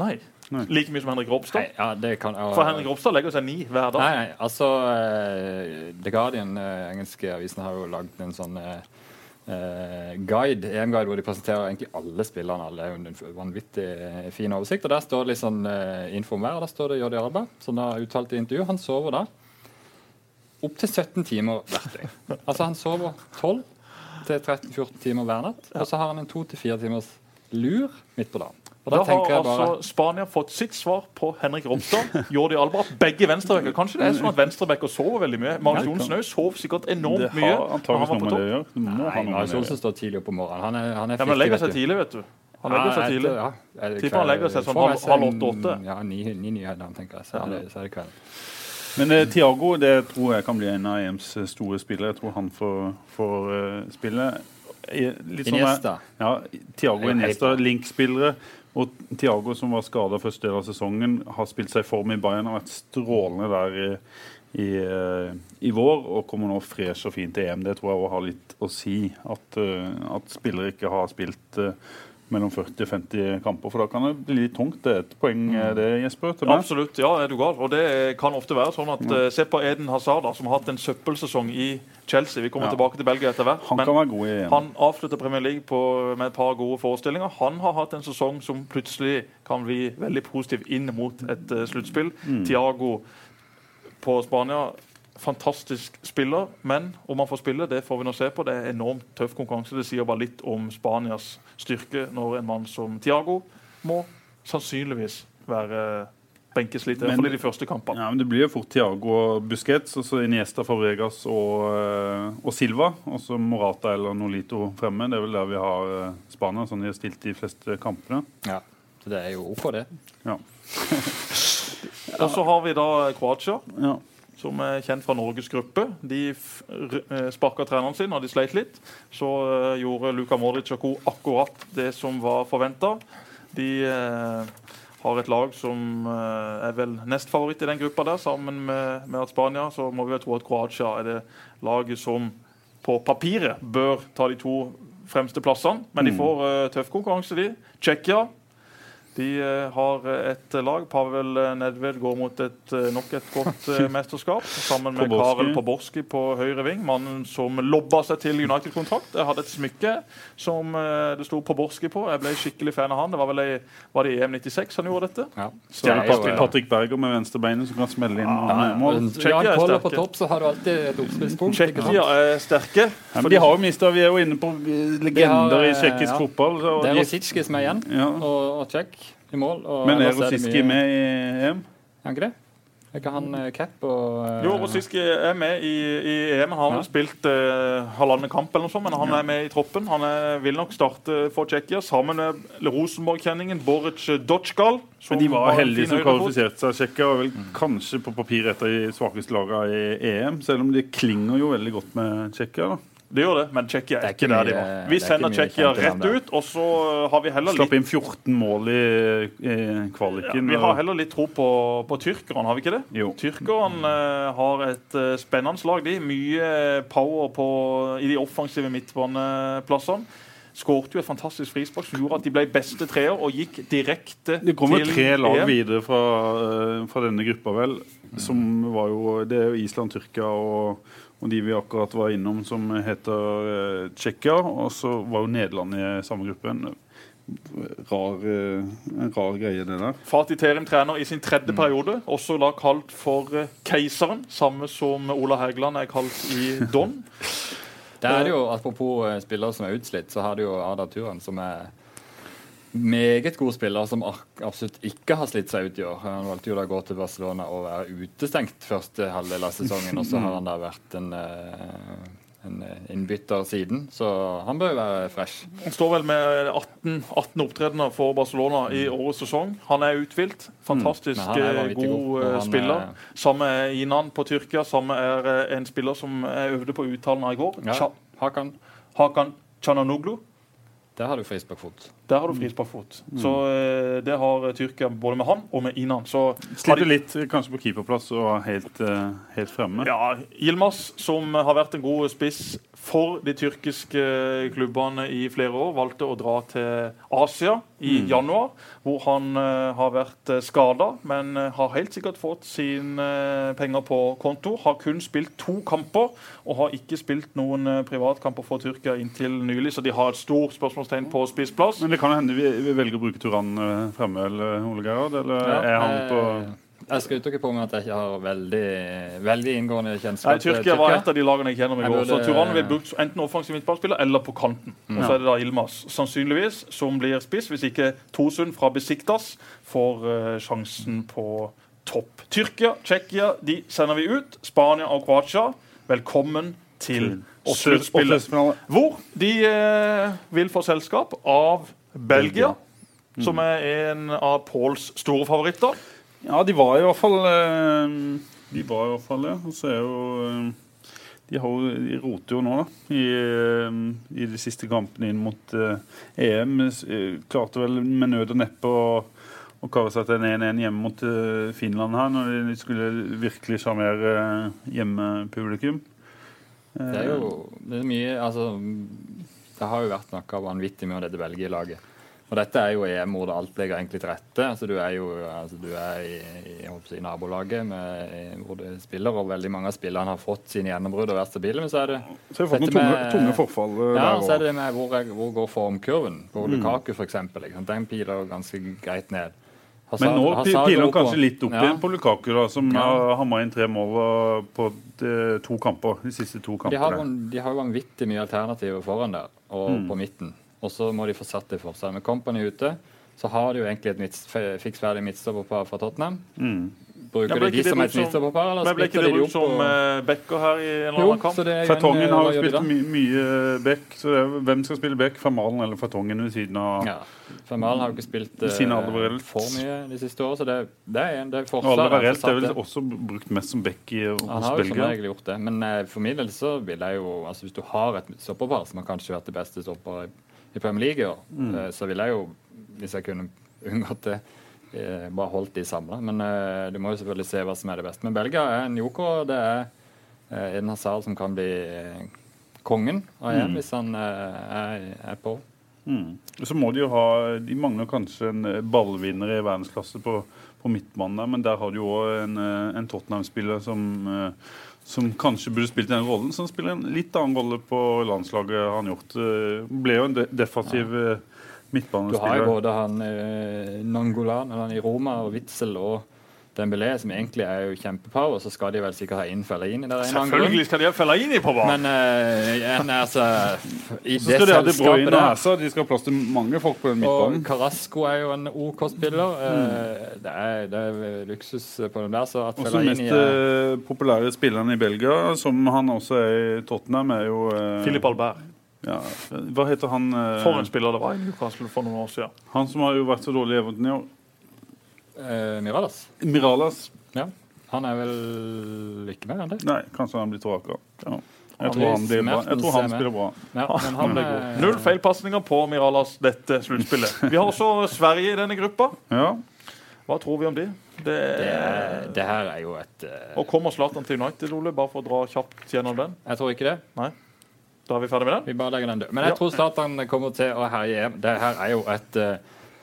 Nei. Nei. Like mye som Henrik Nei, Ropstad. ja, det kan ja, For Henrik Ropstad legger seg ni hver dag. Nei, nei, altså uh, The Guardian, uh, engelske avisen, har jo lagd en sånn eh, guide, EM-guide hvor de presenterer egentlig alle spillerne. Alle er jo en vanvittig fin oversikt. og Der står det litt sånn info om hver. og Der står det Jordi Arba, som da uttalte i intervju. Han sover da opptil 17 timer hvert døgn. Altså han sover 12 til 13-14 timer hver natt. Og så har han en 2-4 timers lur midt på dagen. Og da Da har bare... altså Spania fått sitt svar på Henrik Ropstad, Jordi Alba, begge venstrebacker. Kanskje det er sånn at venstrebacker sover veldig mye. Marius Johnsen òg sov sikkert enormt mye. har antakeligvis noe med det å gjøre. Det må ha Nei, noe Marius Johnsen står tidlig opp om morgenen. Han er, han er Ja, men legger seg tidlig, vet du. Han legger seg tidlig. ja, er Tipper han legger seg sånn halv- åtte-åtte. Ja, ni, ni nyheter, tenker jeg. Så er det, så er det kveld. Men eh, Thiago det tror jeg kan bli en av EMs store spillere. Jeg tror han får, får uh, spille. I- Litt sånn Iniesta. Ja, Det er helt Iniesta. Link-spillere. Og Thiago, som var skada første del av sesongen, har spilt seg i form i Bayern. Har vært strålende der i, i, eh, i vår og kommer nå fresh og fint til EM. Det tror jeg òg har litt å si. At, eh, at spillere ikke har spilt eh, mellom 40 og 50 kamper. For da kan det bli litt tungt. Det er et poeng, eh, det, Jesper? til meg. Absolutt, ja, er du gal. Og det kan ofte være sånn at ja. Se på Eden Hazard, som har hatt en søppelsesong i Chelsea. Vi kommer Ja. tilbake til Belgia etter hvert. Han kan være god igjen. Han avslutter Premier League på, med et par gode forestillinger. Han har hatt en sesong som plutselig kan bli veldig positiv inn mot et eh, sluttspill. Mm. Tiago på Spania fantastisk spiller, men om han får spille, det får vi nå se på. Det er enormt tøff konkurranse. Det sier bare litt om Spanias styrke når en mann som Tiago må sannsynligvis være benkesliter. Men- Iallfall i de første kampene. Ja, men Det blir jo fort Thiago og Busquets, og så Iniesta, Fabregas og, eh, og Silva. Og så Morata eller Nolito fremme. Det er vel der vi har eh, Spania, sånn de har stilt de fleste kampene. Ja. Så det er jo OK, det. Ja. Og så har vi da Kroatia. ja. Som er kjent fra Norges gruppe. De sparka treneren sin, og de sleit litt. Så uh, gjorde Luka Modric og co. akkurat det som var forventa. De uh, har et lag som uh, er vel nestfavoritt i den gruppa der, sammen med, med at Spania. Så må vi vel tro at Kroatia er det laget som på papiret bør ta de to fremste plassene. Men de får eh, tøff konkurranse, de. Tsjekkia de eh, har et lag. Pavel Nedved går mot et, eh, nok et godt eh, mesterskap. Sammen med Poborski. Karel Poborski på høyre ving. Mannen som lobba seg til United-kontrakt. Jeg hadde et smykke som eh, det sto Poborski på. Jeg ble skikkelig fan av han. Det var vel i, var det EM 96 han gjorde dette? Ja. Så er det Det er jo, Patrick, Patrick Berger med venstrebeinet som kan smelle inn Ja, mål. Tsjekkia er sterke. På topp, så har du alltid et oppspillspunkt. Tsjekkia er sterke. Ja, men de har jo mista Vi er jo inne på legender legender i eh, tsjekkisk ja. fotball. Så, Det er Rosicki som er igjen, Ja. og, og Czech i mål. Og Men er Rosiski mye- med i EM? Er han ikke det? Er ikke han eh, cap og uh, Jo, Rosiski er med i, i EM. Han har Ja. spilt uh, halvannen kamp, eller noe sånt, men han er med i troppen. Han er, vil nok starte for Tsjekkia sammen med Rosenborg-kjenningen Boric Dotskal. Men de var heldige som kvalifiserte seg. Tsjekkia var vel kanskje på papir et av de svakeste lagene i EM, selv om de klinger jo veldig godt med Tsjekkia. Det gjør det, men Tsjekkia er, er ikke der de var. Vi er sender Tsjekkia rett ut, og så har vi heller Slapp litt inn 14 mål i, i kvaliken. vi har heller litt tro på, på tyrkerne, har vi ikke det? Jo. Tyrkerne uh, har et uh, spennende lag. De. Mye power på, i de offensive midtbaneplassene. Skårte jo et fantastisk frispark som gjorde at de ble beste treer og gikk direkte til Det kommer til tre lag videre fra, uh, fra denne gruppa, vel. Som var jo Det er jo Island, Tyrkia og, og de vi akkurat var innom, som heter uh, Tsjekkia. Og så var jo Nederland i samme gruppe. Rar, eh, en rar greie, det der. Fatih Terim trener i sin tredje periode, også da kalt for eh, Keiseren. Samme som Ola Hægeland er kalt i Don. Det er det jo, Apropos eh, spillere som er utslitt, så har du jo Arda Turen, som er meget god spiller, som absolutt ikke har slitt seg ut i år. Han valgte jo da å gå til Barcelona og være utestengt første halvdel av sesongen, og så har han da vært en, eh, en innbytter siden, så han bør jo være fresh. Han står vel med 18, 18 opptredener for Barcelona i årets sesong. Han er uthvilt. Fantastisk mm, er eh, god, eh, han spiller. er- Samme er Inan på Tyrkia. Samme er eh, en spiller som jeg øvde på uttalen av i går. Ja, Hakan, Hakan Chananoglu. Der har du frisparkfot. Der har du frisparkfot. Så eh, det har eh, Tyrkia både med han og med Inan. Så Sliter de- litt kanskje på keeperplass og helt, eh, helt fremme. Ja, Yilmaz, som har vært en god spiss for de tyrkiske klubbene i flere år, valgte å dra til Asia i januar, hvor han uh, har vært uh, skada, men eh, har helt sikkert fått sine uh, penger på konto. Har kun spilt to kamper, og har ikke spilt noen uh, privatkamper for Tyrkia inntil nylig, så de har et stort spørsmålstegn på spissplass. Men det kan hende vi, vi velger å bruke Turan eh, fremme, eller Ole Gerhard? Eller Ja, er han på eh, Jeg skryter ikke på meg at jeg ikke har veldig, veldig inngående Nei, kjennskap Tyrkia var et av de lagene jeg kjenner meg Jeg godt. Så Turan vil brukt enten offensiv midtballspiller eller på kanten. Og så er det da Ilmas, sannsynligvis, som blir spiss, hvis ikke Tosund fra Besiktas får eh, sjansen på topp. Tyrkia, Tsjekkia, de sender vi ut. Spania og Kroatia, velkommen til å sluttspille. Åttendelsfinale. Hvor de eh, vil få selskap av Belgia, som er en av Pauls store favoritter. Ja, de var i hvert fall eh, De var i hvert fall det. Og så er jo eh, de, har, de roter jo nå, da. I, eh, I de siste kampene inn mot EM. Klarte vel med nød og neppe å, å kare seg til en 1-1 hjemme mot Finland her, når de skulle virkelig sjarmere eh, hjemmepublikum. Det er jo det er mye Altså, det har jo vært noe vanvittig med dette Belgia-laget. Og dette er jo EM hvor det alt ligger egentlig til rette. Altså, du er jo altså, du er i, i, si, nabolaget med, hvor du spiller, og veldig mange av spillerne har fått sine gjennombrudd og vært stabile. Men så er det Så har vi fått noen tunge, med- tunge forfall eh, ja, der så er det det med hvor, hvor går formkurven. På Mm. Lukaku, for eksempel. Den piler ganske greit ned. Men nå Hazard piler han kanskje litt opp Ja. igjen på Lukaku, da, som Ja. har hamma inn tre mål eh, på de, to kamper. De siste to De har, kampene. de har jo vanvittig mye alternativer foran der og Mm. på midten. Og så må de få satt det for seg. Med Company ute så har de jo egentlig et midts- fiks ferdig midtstopperpar fra Tottenham. Mm. Bruker Ja, de de som et brukt som- midtstopperpar, eller Men ble ikke splitter det de de brukt opp? som og- eh, backer her i en eller annen kamp? så det er jo en, Fertongen eh, har jo spilt my mye back, så det er, hvem skal spille back? Vermalen eller Fertongen ved siden av Ja. Vermaelen har jo ikke spilt eh, Alderweireld. for mye de siste årene, så det, det er en det er Og forsvar. Alderweireld er vel også brukt mest som back i, Han har jo som Belgia. regel gjort det. Men uh, for min del så vil jeg jo altså Hvis du har et stopperpar som har kanskje vært det beste stopper i, Premier League, i år, Mm. eh, så ville jeg jo, hvis jeg kunne unngått det, eh, bare holdt de samla. Men eh, du må jo selvfølgelig se hva som er det beste. Men Belgia er en joker. og Det er en hasard som kan bli kongen av EM Mm. hvis han er, er på. Mm. Så må de jo ha De mangler kanskje en ballvinner i verdensklasse på, på midtbanen der, men der har du jo òg en, eh, en Tottenham-spiller som eh, som kanskje burde spilt den rollen, som spiller en litt annen rolle på landslaget. han gjort. Eh, Ble jo en de defensiv midtbanespiller. Du har jo både han Nangolan eller han i Roma og Witzel og Dembélé, som egentlig er jo kjempepower, så skal de vel sikkert ha inn Fellaini der. Selvfølgelig skal de ha Fellaini på banen! Men uh, en, altså, i Så det skal de ha det selskapet og der Hazard. De skal ha plass til mange folk på den Og midtbanen. Carasco er jo en OK spiller. Eh, det, er, det er luksus på den der. Så at Også Fellaini mest er eh, populære spilleren i Belgia, som han også er i Tottenham, er jo uh... Philip Albert. ja, Hva heter han? uh... For en spiller det var i Newcastle for noen år siden. Han som har jo vært så dårlig i Everton i år. Eh, Miralas. Miralas. Ja. Han er vel ikke mer enn det. Nei, kanskje han blir vraka. Ja. Jeg tror han blir bra. Jeg tror han spiller bra. Ja, men han er god. Null feilpasninger på Miralas dette sluttspillet. Vi har også Sverige i denne gruppa. Ja. Hva tror vi om de? Det, det, er- det her er jo et uh... Og kommer Zlatan til United, Ole? Bare for å dra kjapt gjennom den. Jeg tror ikke det. Da er vi ferdig med den. Vi bare legger den død. Men jeg Ja. tror Zlatan kommer til å herje. Det her er jo et eh,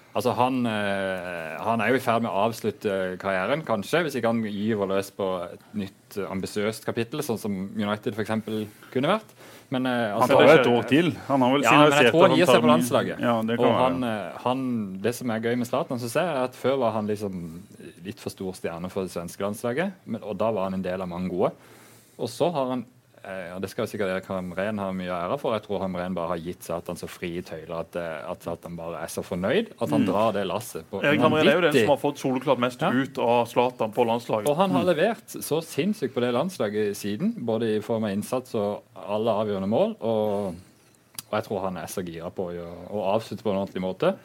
Altså, han, eh, han er jo i ferd med å avslutte karrieren, kanskje, hvis ikke han gyver løs på et nytt eh, ambisiøst kapittel, sånn som United f.eks. kunne vært. Men altså, Han tar jo et år til. Han har vel ja, men jeg tror han gir seg på landslaget. Ja, det kan og han, eh, han, det som er gøy med Zlatan, syns jeg, er at før var han liksom litt for stor stjerne for det svenske landslaget. Men, og da var han en del av mange gode. Og så har han eh, og Det skal jo sikkert Erik Hamren ha mye ære for. Jeg tror Hamren bare har gitt Satan så frie tøyler at, eh, at Satan bare er så fornøyd at han drar det lasset. på Mm. Erik Hamren er jo den som har fått soleklart mest Ja. ut av Zlatan på landslaget. og han har levert så sinnssykt på det landslaget siden, både i form av innsats og alle avgjørende mål. Og, og jeg tror han er så gira på å, å avslutte på en ordentlig måte.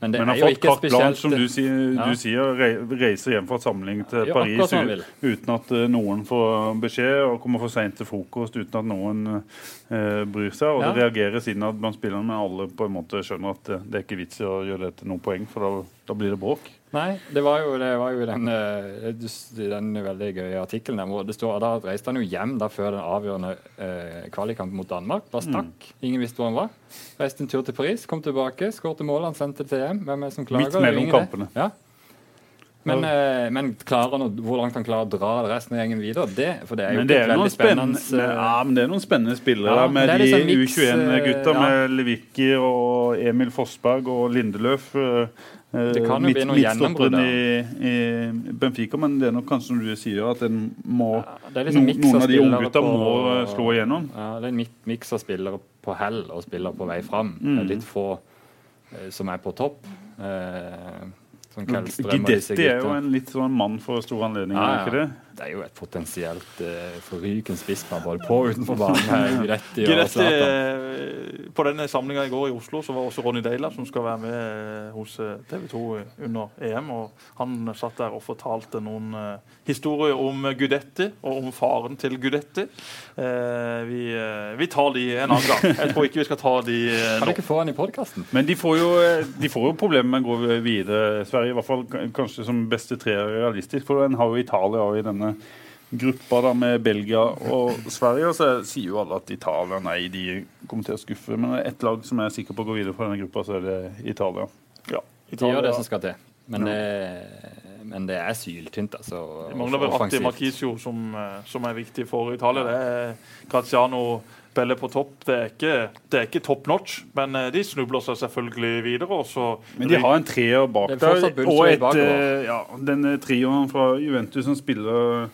Men det Men han har fått carte blanche, som du sier, Ja. du sier re- reiser hjem fra samling til Ja, Paris uten at eh, noen får beskjed, og kommer for seint til frokost uten at noen eh, bryr seg. Og Ja. det reagerer innad blant spillerne, men alle på en måte skjønner at det, det er ikke vits i å gjøre det til noe poeng, for da, da blir det bråk. Nei, det var jo, det var jo den, eh, den veldig gøye artikkelen der hvor det står da reiste han jo hjem da før den avgjørende eh, kvalikkampen mot Danmark. Bare stakk. Ingen visste hvor han var. Reiste en tur til Paris, kom tilbake, skårte mål, han sendte til hjem. Hvem er det som klager? Midt mellom kampene. Ja. Men, eh, men han, hvor langt han klarer å dra resten av gjengen videre, det, for det er jo det et er, veldig spennende, spennende eh, ja, men det er noen spennende spillere Ja, da, med er de liksom U21-gutta ja. med Levicki og Emil Fossberg og Lindeløf. eh, Det kan jo bli noe gjennombrudd, i, i Benfica, men det er nok kanskje som du sier, at en må det er liksom no, Noen av av de unggutta må eh, slå igjennom. Ja, det er en mi- miks av spillere på hell og spillere på vei fram. Mm. Litt få eh, som er på topp. Eh, som Gidetti er jo en litt sånn mann for store anledninger, Ja, er ja. ikke det? Det er jo et potensielt uh, forrykende spissmann både på og utenfor banen. Guidetti og eh, på denne samlinga i går i Oslo så var også Ronny Deila som skal være med eh, hos TV 2 under EM. og Han satt der og fortalte noen uh, historier om Gudetti og om faren til Gudetti. Uh, vi, uh, vi tar de en annen gang. Jeg tror ikke vi skal ta de eh, Kan nå. Mm. du få han i podkasten? Men de får jo, de får jo problemer med å gå videre, Sverige. I hvert fall kanskje som beste treer realistisk. For en har jo Italia i denne gruppa da med Belgia og Sverige. Og så sier jo alle at Italia nei, de kommer til å skuffe. Men det er ett lag som er sikker på å gå videre fra denne gruppa, så er det Italia. Ja, De gjør det som skal til. Men det, men det er syltynt, altså. Det mangler vel Atti. Marquisio, som, eh, som er viktig for Italia. Det er Graziano Belle på topp. Det er ikke, det er ikke top notch, men eh, de snubler seg selvfølgelig videre. Og så Men de har en treer bak er der. Og et, eh, ja, den trioen fra Juventus som spiller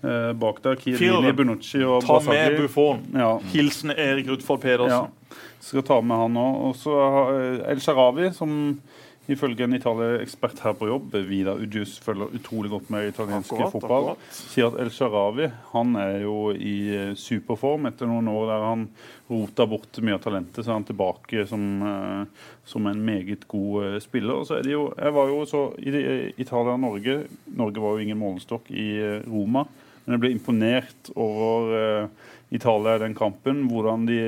eh, bak der. Chiellini, Bunucci og ta med Buffon. Ja. Hilsen Erik Rudfold Pedersen. Ja, skal ta med han òg. Og så eh, El Sharawi, som ifølge en Italia-ekspert her på jobb, Vidar Udjus, følger utrolig godt med italiensk fotball, sier at El Sharawi han er jo i eh, superform etter noen år der han rota bort mye av talentet. Så er han tilbake som, eh, som en meget god eh, spiller. Så er det jo, jeg var jo så i Italia og Norge Norge var jo ingen målestokk i Roma. Men jeg ble imponert over Italia i den kampen. Hvordan de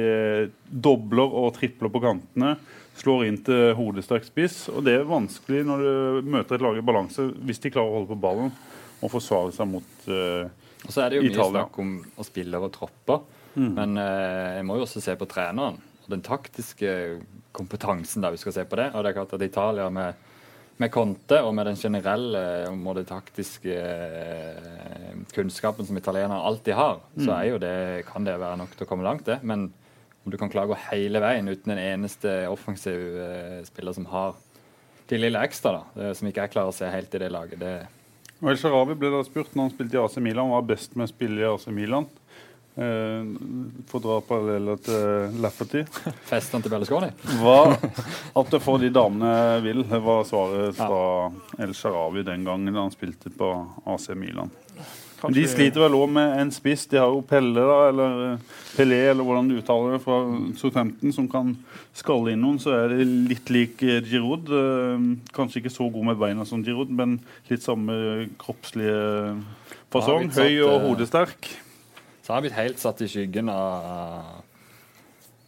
dobler og tripler på kantene. Slår inn til hodesterk spiss. Og det er vanskelig når du møter et lag i balanse, hvis de klarer å holde på ballen og forsvare seg mot Italia. Og så er det jo mye snakk om å spille over tropper. Men uh, jeg må jo også se på treneren og den taktiske kompetansen. da vi skal se på det. Og det er klart at Italia med, med Conte og med den generelle og det taktiske eh, kunnskapen som italienere alltid har, så er jo det, kan det være nok til å komme langt, det. Men om du kan klare å gå hele veien uten en eneste offensiv eh, spiller som har de lille ekstra, da, det, som ikke jeg klarer å se helt i det laget, det Og El Sharawi ble da spurt når han spilte i AC Milan, hva er best med å spille i AC Milan. Eh, for å dra paralleller til Lafferty. Fester han til Berlusconi? Hva at det får de damene vil, var svaret fra El Sharawi den gangen da han spilte på AC Milan. Men de sliter vel òg med en spiss. De har jo Pelle, da, eller eh, Pelé, eller hvordan du uttaler det, fra Southampton, som kan skalle inn noen. Så er det litt lik eh, Giroud. Eh, Kanskje ikke så god med beina som Giroud, men litt samme kroppslige fasong. satt, Høy og hodesterk. Så har han blitt helt satt i skyggen av,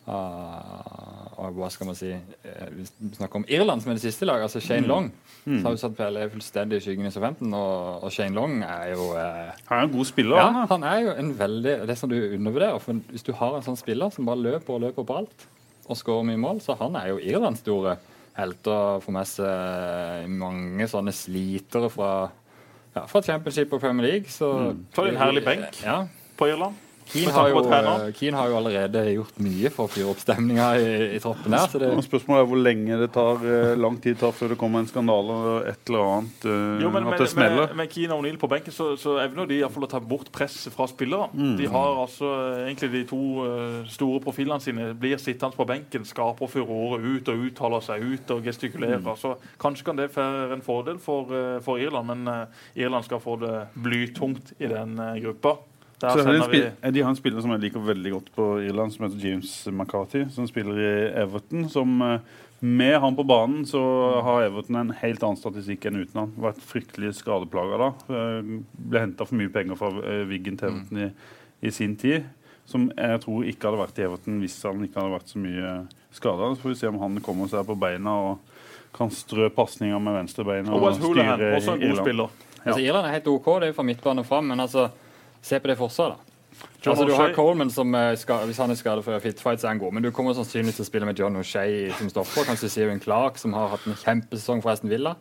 Hva skal man si Vi snakker om Irland, som er det siste laget. Altså Shane Long. Så har vi satt Pelle fullstendig i skyggen i Southampton, og, og Shane Long er jo eh, Han er en god spiller. Ja, han, er jo en veldig Det som du undervurderer. For hvis du har en sånn spiller som bare løper og løper på alt, og skårer mye mål, så han er jo Irlands store helt og får med seg mange sånne slitere fra, ja, fra Championship og Premier League. Så mm. er det en herlig benk. Ja, på Irland. Keane har, jo, eh, Keane har jo allerede gjort mye for å fyre opp stemninga i, i troppen her Så det, Spørsmålet er hvor lenge det tar eh, lang tid tar før det kommer en skandale eller et eller annet. eh, Jo, men at det smeller. med, med Keane og O'Neill på benken så, så evner de i hvert fall å ta bort presset fra spillerne. De har altså egentlig de to store profilene sine blir sittende på benken, skaper furore ut og uttaler seg ut og gestikulerer. Så kanskje kan det være en fordel for, for Irland, men Irland skal få det blytungt i den gruppa. Der Så er det en vi de har en spiller som jeg liker veldig godt på Irland, som heter James McCarthy, som spiller i Everton. Som eh, Med han på banen så har Everton en helt annen statistikk enn uten han. Vært fryktelig skadeplaga da. Eh, Ble henta for mye penger fra eh, Wiggen til Everton i, i sin tid. Som jeg tror ikke hadde vært i Everton hvis han ikke hadde vært så mye skada. Så får vi se om han kommer seg på beina og kan strø pasninger med venstrebeinet Og og styre også en god Irland. Ja. altså, Irland er helt OK, det er fra midtbane og fram, men altså, se på det forsvaret, da. John altså, du har Coleman som skal, Hvis han er skadet for fit fight, så er han god. Men du kommer sannsynligvis til å spille med John O'Shea som stopper. Kanskje Steven Clark, som har hatt en kjempesesong for Aston Villa.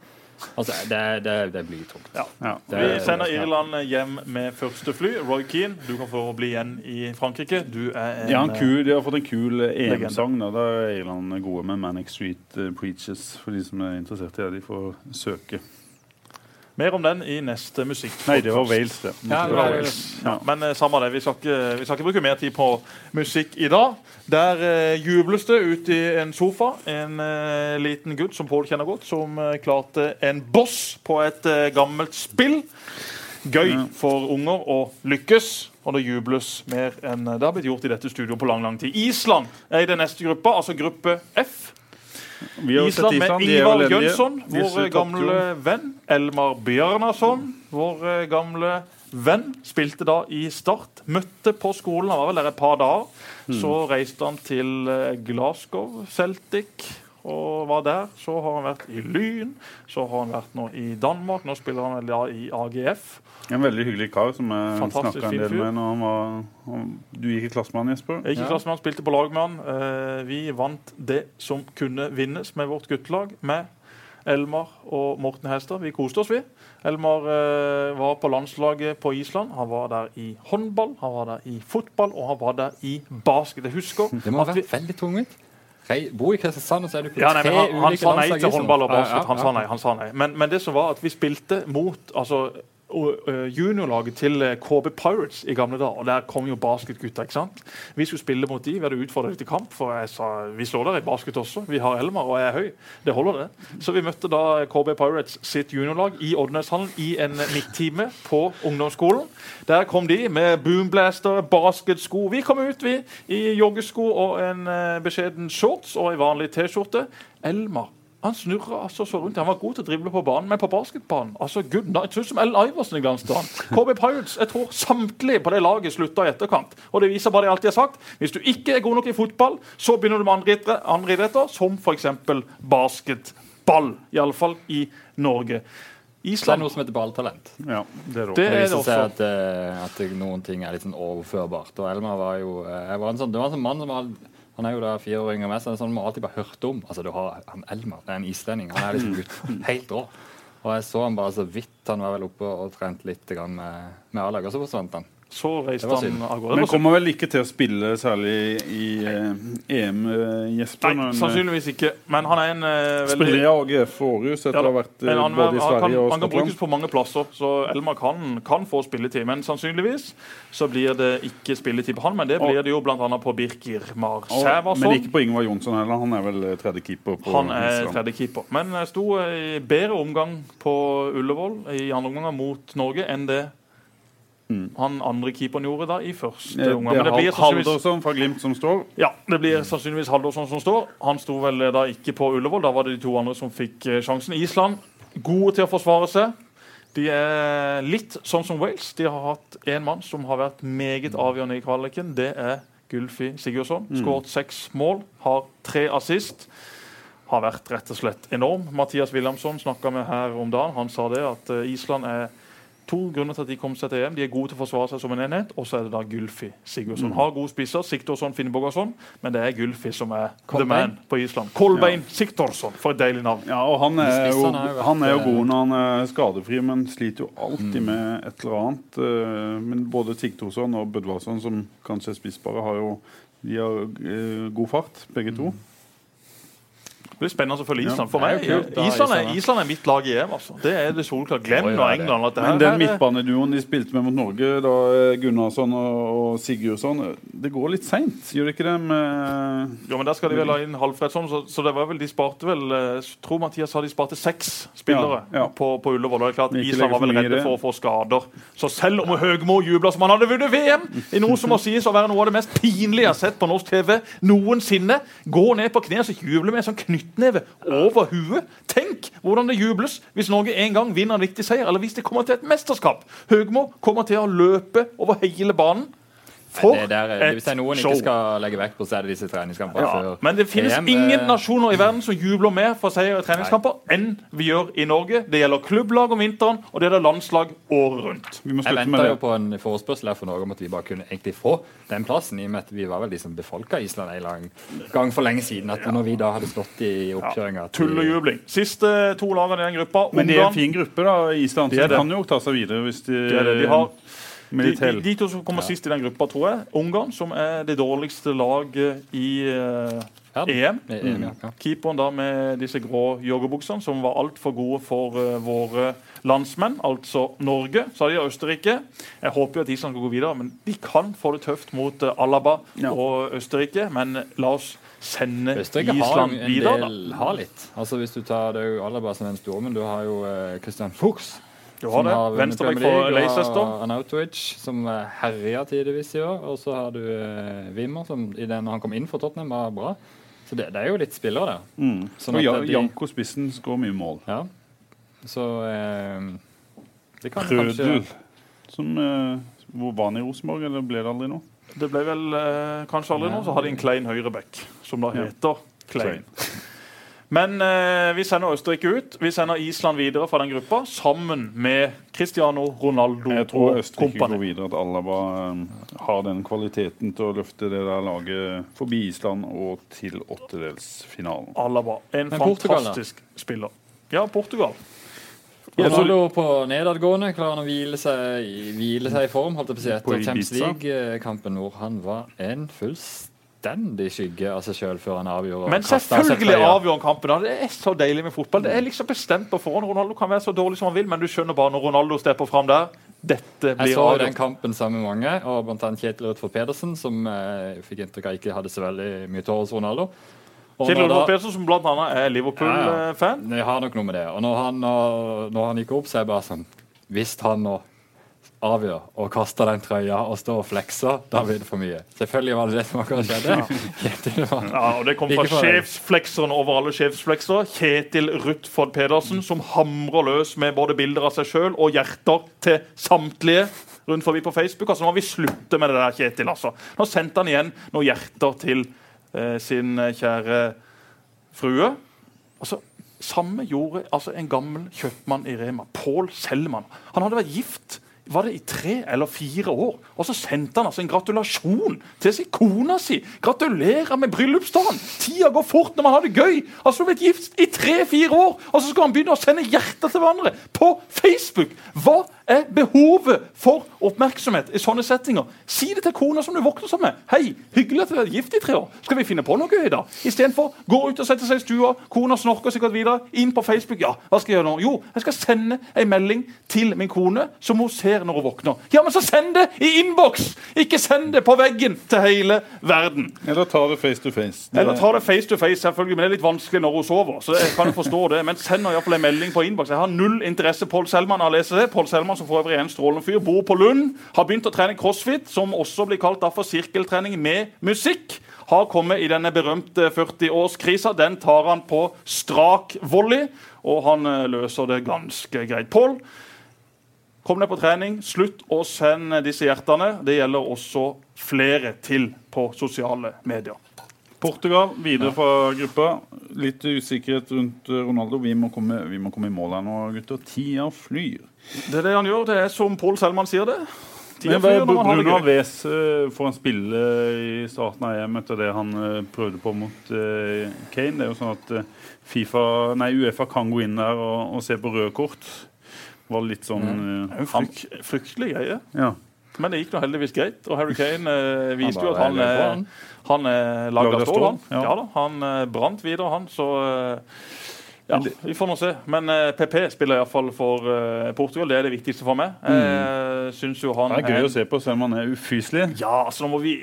Altså, det, det, det blir tungt. Ja. Ja. Vi er- sender Irland hjem med første fly. Roy Keane, du kan få bli igjen i Frankrike. Du er en Ja, en eh, kul, De har fått en kul eh, EM-sang. da. Da er Irland gode med Manic Street Preaches, For de som er interessert i det, de får søke. Mer om den i neste musikk. Nei, det var Wales, det. Ja, det var Wales. Ja, men eh, samme det, vi skal, ikke, vi skal ikke bruke mer tid på musikk i dag. Der eh, jubles det ute i en sofa. En eh, liten gutt som Pål kjenner godt, som eh, klarte en boss på et eh, gammelt spill. Gøy for unger å lykkes, og det jubles mer enn det har blitt gjort i dette studioet på lang lang tid. Island er i den neste gruppa, altså gruppe F. Island med Ivar. Jønsson, vår gamle venn. Elmar Bjørnason, vår eh, gamle venn. Spilte da i Start. Møtte på skolen, han var vel der et par dager. Hmm. Så reiste han til eh, Glasgow Celtic og var der. Så har han vært i Lyn. Så har han vært nå i Danmark. Nå spiller han vel da i AGF. En veldig hyggelig kar som jeg snakka en del med når han var han, Du gikk i klasse med han, Jesper? i Ja. han, spilte på lag med han. Eh, vi vant det som kunne vinnes med vårt guttelag. Med Elmar og Morten Hestad. Vi koste oss, vi. Elmar eh, var på landslaget på Island. Han var der i håndball, han var der i fotball og han var der i basket. Jeg husker Det må ha vært veldig tungvint. Rei- Bo i Kristiansand, og så er du på ja, nei, tre han, han ulike sa nei til håndball og basket. Han sa nei. han sa nei. Men, men det som var at vi spilte mot altså, juniorlaget til øh, KB Pirates i gamle dager. og Der kom jo basketgutta. ikke sant? Vi skulle spille mot de, vi hadde utfordret dem til kamp. For jeg sa vi slår dere i basket også. Vi har Elmar og jeg er høy. Det holder, det. Så vi møtte da KB Pirates sitt juniorlag i Oddneshallen i en midttime på ungdomsskolen. Der kom de med boomblaster, basketsko. Vi kom ut, vi, i joggesko og en beskjeden shorts og ei vanlig T-skjorte. Elmar han snurra altså så rundt. Han var god til å drible på banen, men på basketbanen altså, good night. Ser ut som Ellen Iversen i glansdagen. KB Pirates, jeg tror samtlige på det laget slutta i etterkant. Og det viser bare det jeg alltid har sagt. Hvis du ikke er god nok i fotball, så begynner du med andre andre idretter, som f.eks. basketball. Iallfall i Norge. Det er noe som heter balltalent. Ja, det er Det Det er det viser seg også. at, eh, at noen ting er litt sånn overførbart. Og Elmar var jo eh, jeg var en sånn, Det var en sånn mann som var han er jo da fire år yngre enn meg, så det er sånn man alltid bare hørt om. Altså, du har han Elmar, det er en islending. Han er liksom gutt. Helt rå. Og jeg så han bare så vidt. Han var vel oppe og trente litt med, med A-laget, og så forsvant han. Så reiste han av gårde. Men kommer vel ikke til å spille særlig i eh, EM, eh, Jesper? Nei, men, eh, sannsynligvis ikke. Men han er en eh, veldig Spiller i AGF Århus etter Ja, å ha vært eh, han, både i Sverige kan, og Skottland? han kan brukes på mange plasser, så Elmar kan, kan få spilletid. Men sannsynligvis så blir det ikke spilletid på han, men det Og- blir det jo bl.a. på Birkir Mar Og, men ikke på Ingvar Jonsson heller. Han er vel eh, tredje keeper på Han er Island. tredje keeper. Men sto i bedre omgang på Ullevål i andre omgang mot Norge enn det han andre keeperen gjorde da i første Mm. Eh, omgang. Det Men det blir Haldorsson fra Glimt som står. ja, det blir sannsynligvis Haldorsson som står. Han sto vel da ikke på Ullevål. Da var det de to andre som fikk eh, sjansen. Island gode til å forsvare seg. De er litt sånn som Wales. De har hatt en mann som har vært meget avgjørende i kvaliken. Det er Gulfi Sigurdsson. Skåret seks mål, har tre assist. Har vært rett og slett enorm. Mathias Wilhelmsson snakka med her om dagen. Han sa det at eh, Island er to grunner til at de kom seg til EM. De er gode til å forsvare seg som en enhet, og så er det da Gulfi Sigurdsson. Har gode spisser, Siktorsson, Finnbogason, men det er Gulfi som er the man på Island. Kolbein Siktorsson, for et deilig navn. Ja, og han er, jo, han er jo eh, god når han er skadefri, men sliter jo alltid med et eller annet. eh, Men både Siktorsson og Bødvarsson, som kanskje er spissbare, har jo de har eh, god fart, begge to. Det blir spennende å følge Island. For meg, ja, kult, Island, er, Island. Er mitt lag i EM. altså. Det er det solklart. Glenn nå og England. At det Men den midtbaneduoen de spilte med mot Norge, da eh, Gunnarsson og, Sigurdsson, det går litt seint, gjør det ikke det? Med, Jo, men Der skal de vel ha inn Halvfredsson, så, så det var vel de sparte vel eh, tror Mathias sa de sparte seks spillere Ja, ja. På, på Ullevål. det er klart Island var vel redde for å få skader. Så selv om Høgmo jubla som han hadde vunnet VM, i noe som må sies å være noe av det mest pinlige jeg har sett på norsk TV noensinne, gå ned på kne og så juble med en sånn knyttneve over huet. Tenk hvordan det jubles hvis Norge en gang vinner en viktig seier, eller hvis det kommer til et mesterskap. Høgmo kommer til å løpe over hele banen. For det der, et Hvis det er noen show! ikke skal legge vekt på, så er det disse treningskampene Ja, men det finnes EM, ingen eh, nasjoner i verden som jubler mer for seier i treningskamper enn vi gjør i Norge. Det gjelder klubblag om vinteren, og det gjelder landslag året rundt. Vi må Jeg slutte med venta jo på en forespørsel her for Norge om at vi bare kunne egentlig få den plassen, i og med at vi var vel de som befolka Island en lang gang for lenge siden. At når vi da hadde stått i oppkjøringa ja, Tull og jubling. Siste to lagene i den gruppa. Men det er en fin gruppe, da, Island. De kan jo ta seg videre hvis de, Det det. De, har, de, de, de to som kommer sist i den gruppa, tror jeg. Ungarn, som er det dårligste laget i uh, Ja, EM. EM, ja. Ja. Keeperen da med disse grå joggebuksene, som var altfor gode for uh, våre landsmenn, altså Norge. Så har de Østerrike. Jeg håper jo at Island skal gå videre, men de kan få det tøft mot uh, Alaba Ja. og Østerrike. Men la oss sende Østerrike har Island en videre, da. har litt. Altså Hvis du tar det er jo Alaba som er den store, men du har jo Christian Fuchs. Du har det. Venstrebekk for Leicester. Anautovic, som eh, herja tidvis i år. Og så har du eh, Wimmer, som i den, når han kom inn for Tottenham, var bra. Så det, det er jo litt spillere der. Mm. Sånn og at ja, de- Janko Spissen skårer mye mål. Ja. Så eh, det kan Rødel, kanskje som eh, Hvor var han i Rosenborg, eller ble det aldri noe? Det ble vel eh, kanskje aldri noe. Så har de en klein høyreback, som da Ja. heter Klein. Men eh, vi sender Østerrike ut. Vi sender Island videre fra den gruppa sammen med Cristiano Ronaldo Jeg tror Østerrike går videre, at Alaba eh, har den kvaliteten til å løfte det der laget forbi Island og til åttedelsfinalen. Alaba. En Men Portugal, fantastisk spiller. Ja, Portugal. Ronaldo på nedadgående klarer han å hvile seg, i- hvile seg i form holdt jeg på å si, etter Champions League-kampen hvor han var en fullstendig skygge av seg sjøl før han avgjorde. Men selvfølgelig avgjorde han kampen. Det er så deilig med fotball. Det er liksom bestemt på forhånd. Ronaldo kan være så dårlig som han vil, men du skjønner bare når Ronaldo stepper fram der Dette Jeg så jo den kampen sammen med mange, og annet Kjetil Rødtvold Pedersen, som eh, fikk inntrykk av ikke hadde så veldig mye til hos Ronaldo. Da- Ulrik Pedersen, som annet er Liverpool-fan. Jeg har nok noe med det. Og når han, når han gikk opp, så er jeg bare sånn Hvis han nå avgjør og kaster den trøya og står og flekser, da blir det for mye. Selvfølgelig var det det som akkurat skjedde. Kjetil var Ja, og Det kom fra sjefsflekseren over alle sjefsflekser, Kjetil Ruthford Pedersen, som hamrer løs med både bilder av seg sjøl og hjerter til samtlige rundt forbi på Facebook. Altså Nå må vi slutte med det der, Kjetil. altså. Nå sendte han igjen noen hjerter til eh, sin eh, kjære frue. Altså, Samme gjorde altså en gammel kjøpmann i Rema, Pål Selman. Han hadde vært gift var det i tre eller fire år. Og så sendte han altså en gratulasjon til sin kona si. Gratulerer med bryllupsdagen! Tida går fort når man har det gøy. Altså, blitt gift i tre-fire år, og så skal han begynne å sende hjerter til hverandre på Facebook! Hva er behovet for oppmerksomhet i sånne settinger? Si det til kona som du våkner sammen med. Hei, hyggelig at du er gift i tre år. Skal vi finne på noe gøy, da? Istedenfor gå ut og sette seg i stua, kona snorker sikkert videre, inn på Facebook. Ja, hva skal jeg gjøre nå? Jo, jeg skal sende en melding til min kone som hun ser når hun våkner. Ja, men så send det i innboks! Ikke send det på veggen til hele verden. Eller ta det face to face. Eller ta det face to face, selvfølgelig, men det er litt vanskelig når hun sover. så jeg kan forstå det, Men send iallfall i en melding på innboks. Jeg har null interesse Pål Selman av å lese det. Paul Selman, som for øvrig er en strålende fyr, bor på Lund, har begynt å trene crossfit, som også blir kalt for sirkeltrening med musikk. Har kommet i denne berømte 40-årskrisa. Den tar han på strak volley, og han eh, løser det ganske greit. Pål, Kom deg på trening. Slutt å sende disse hjertene. Det gjelder også flere til på sosiale medier. Portugal videre fra gruppa. Litt usikkerhet rundt eh, Ronaldo. Vi må komme, vi må komme i mål her nå, gutter. Tida flyr. Det er det han gjør. Det er som Pål Selman sier det. Men det Bruno. Alves eh, får han spille i starten av EM etter det han eh, prøvde på mot eh, Kane? Det er jo sånn at FIFA, nei, Uefa kan gå inn der og, og se på røde kort. Var litt sånn Det jo fryk, fryktelig greie. ja. Men det gikk nå heldigvis greit. Og Harry Kane eh, viste jo at han er, han. han er laga stål. Han. Ja. Ja. da, han eh, brant videre, han. Så eh, ja, vi får nå se. Men uh, PP spiller iallfall for uh, Portugal. Det er det viktigste for meg. Jeg syns jo han Det er gøy å se på, selv om han er ufyselig. Ja, altså vi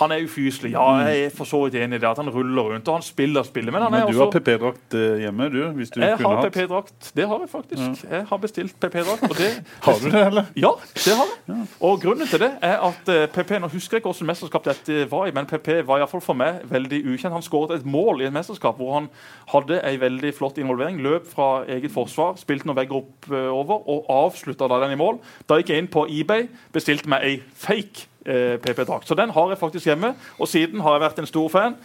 Han er ufyselig. Ja, jeg er for så vidt enig i det. At han ruller rundt og han spiller spillet. Men han er Men du også har PP-drakt eh, hjemme, du? Hvis du Jeg har. PP-drakt. Det har jeg faktisk. Jeg har bestilt PP-drakt. det Har du det, eller? Ja, det har jeg. Og grunnen til det er at eh, PP Nå husker jeg ikke hvilket mesterskap dette var i, men PP var i hvert fall for meg veldig ukjent. Han skåret et mål i et mesterskap hvor han hadde ei veldig flott involvering. Løp fra eget forsvar, spilte noen vegger oppover og avslutta da den i mål. Da gikk jeg inn på eBay, bestilte meg ei fake eh, PP-drakt. Så den har jeg faktisk hjemme, og siden har jeg vært en stor fan.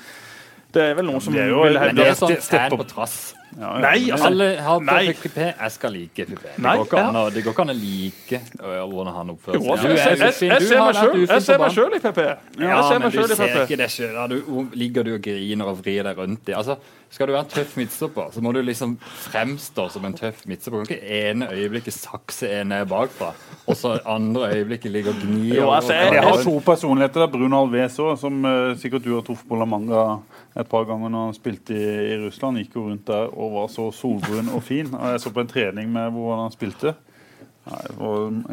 Det er vel noen som Det er jo- vil Men hevde det er sånn fan på trass. Ja, ja. Nei, altså, Alle nei. FPP. Jeg skal like FPP. Det Nei, går ikke an å, det går ikke an å like øh, hvordan han oppfører Jo, altså, Du er jeg, jeg, ufin. jeg Du ser har meg vært sjøl ufin jeg ser på meg banen. selv i PP. Ja, jeg ser men meg du selv i ser PP. ikke det sjøl. Du ligger du og griner og vrir deg rundt i. Altså, skal du være en tøff midtstopper, så må du liksom fremstå som en tøff midtstopper. Du kan ikke ene øyeblikket sakse en ned bakfra, og så andre øyeblikket ligge og gni. Jo, altså, jeg- Jeg har to personligheter. der, Bruno Alves òg, som eh, sikkert du har truffet på La Manga et par ganger når han spilte i, i Russland. Gikk jo rundt der og var så solbrun og fin. Og jeg så på en trening med hvordan han spilte. Nei,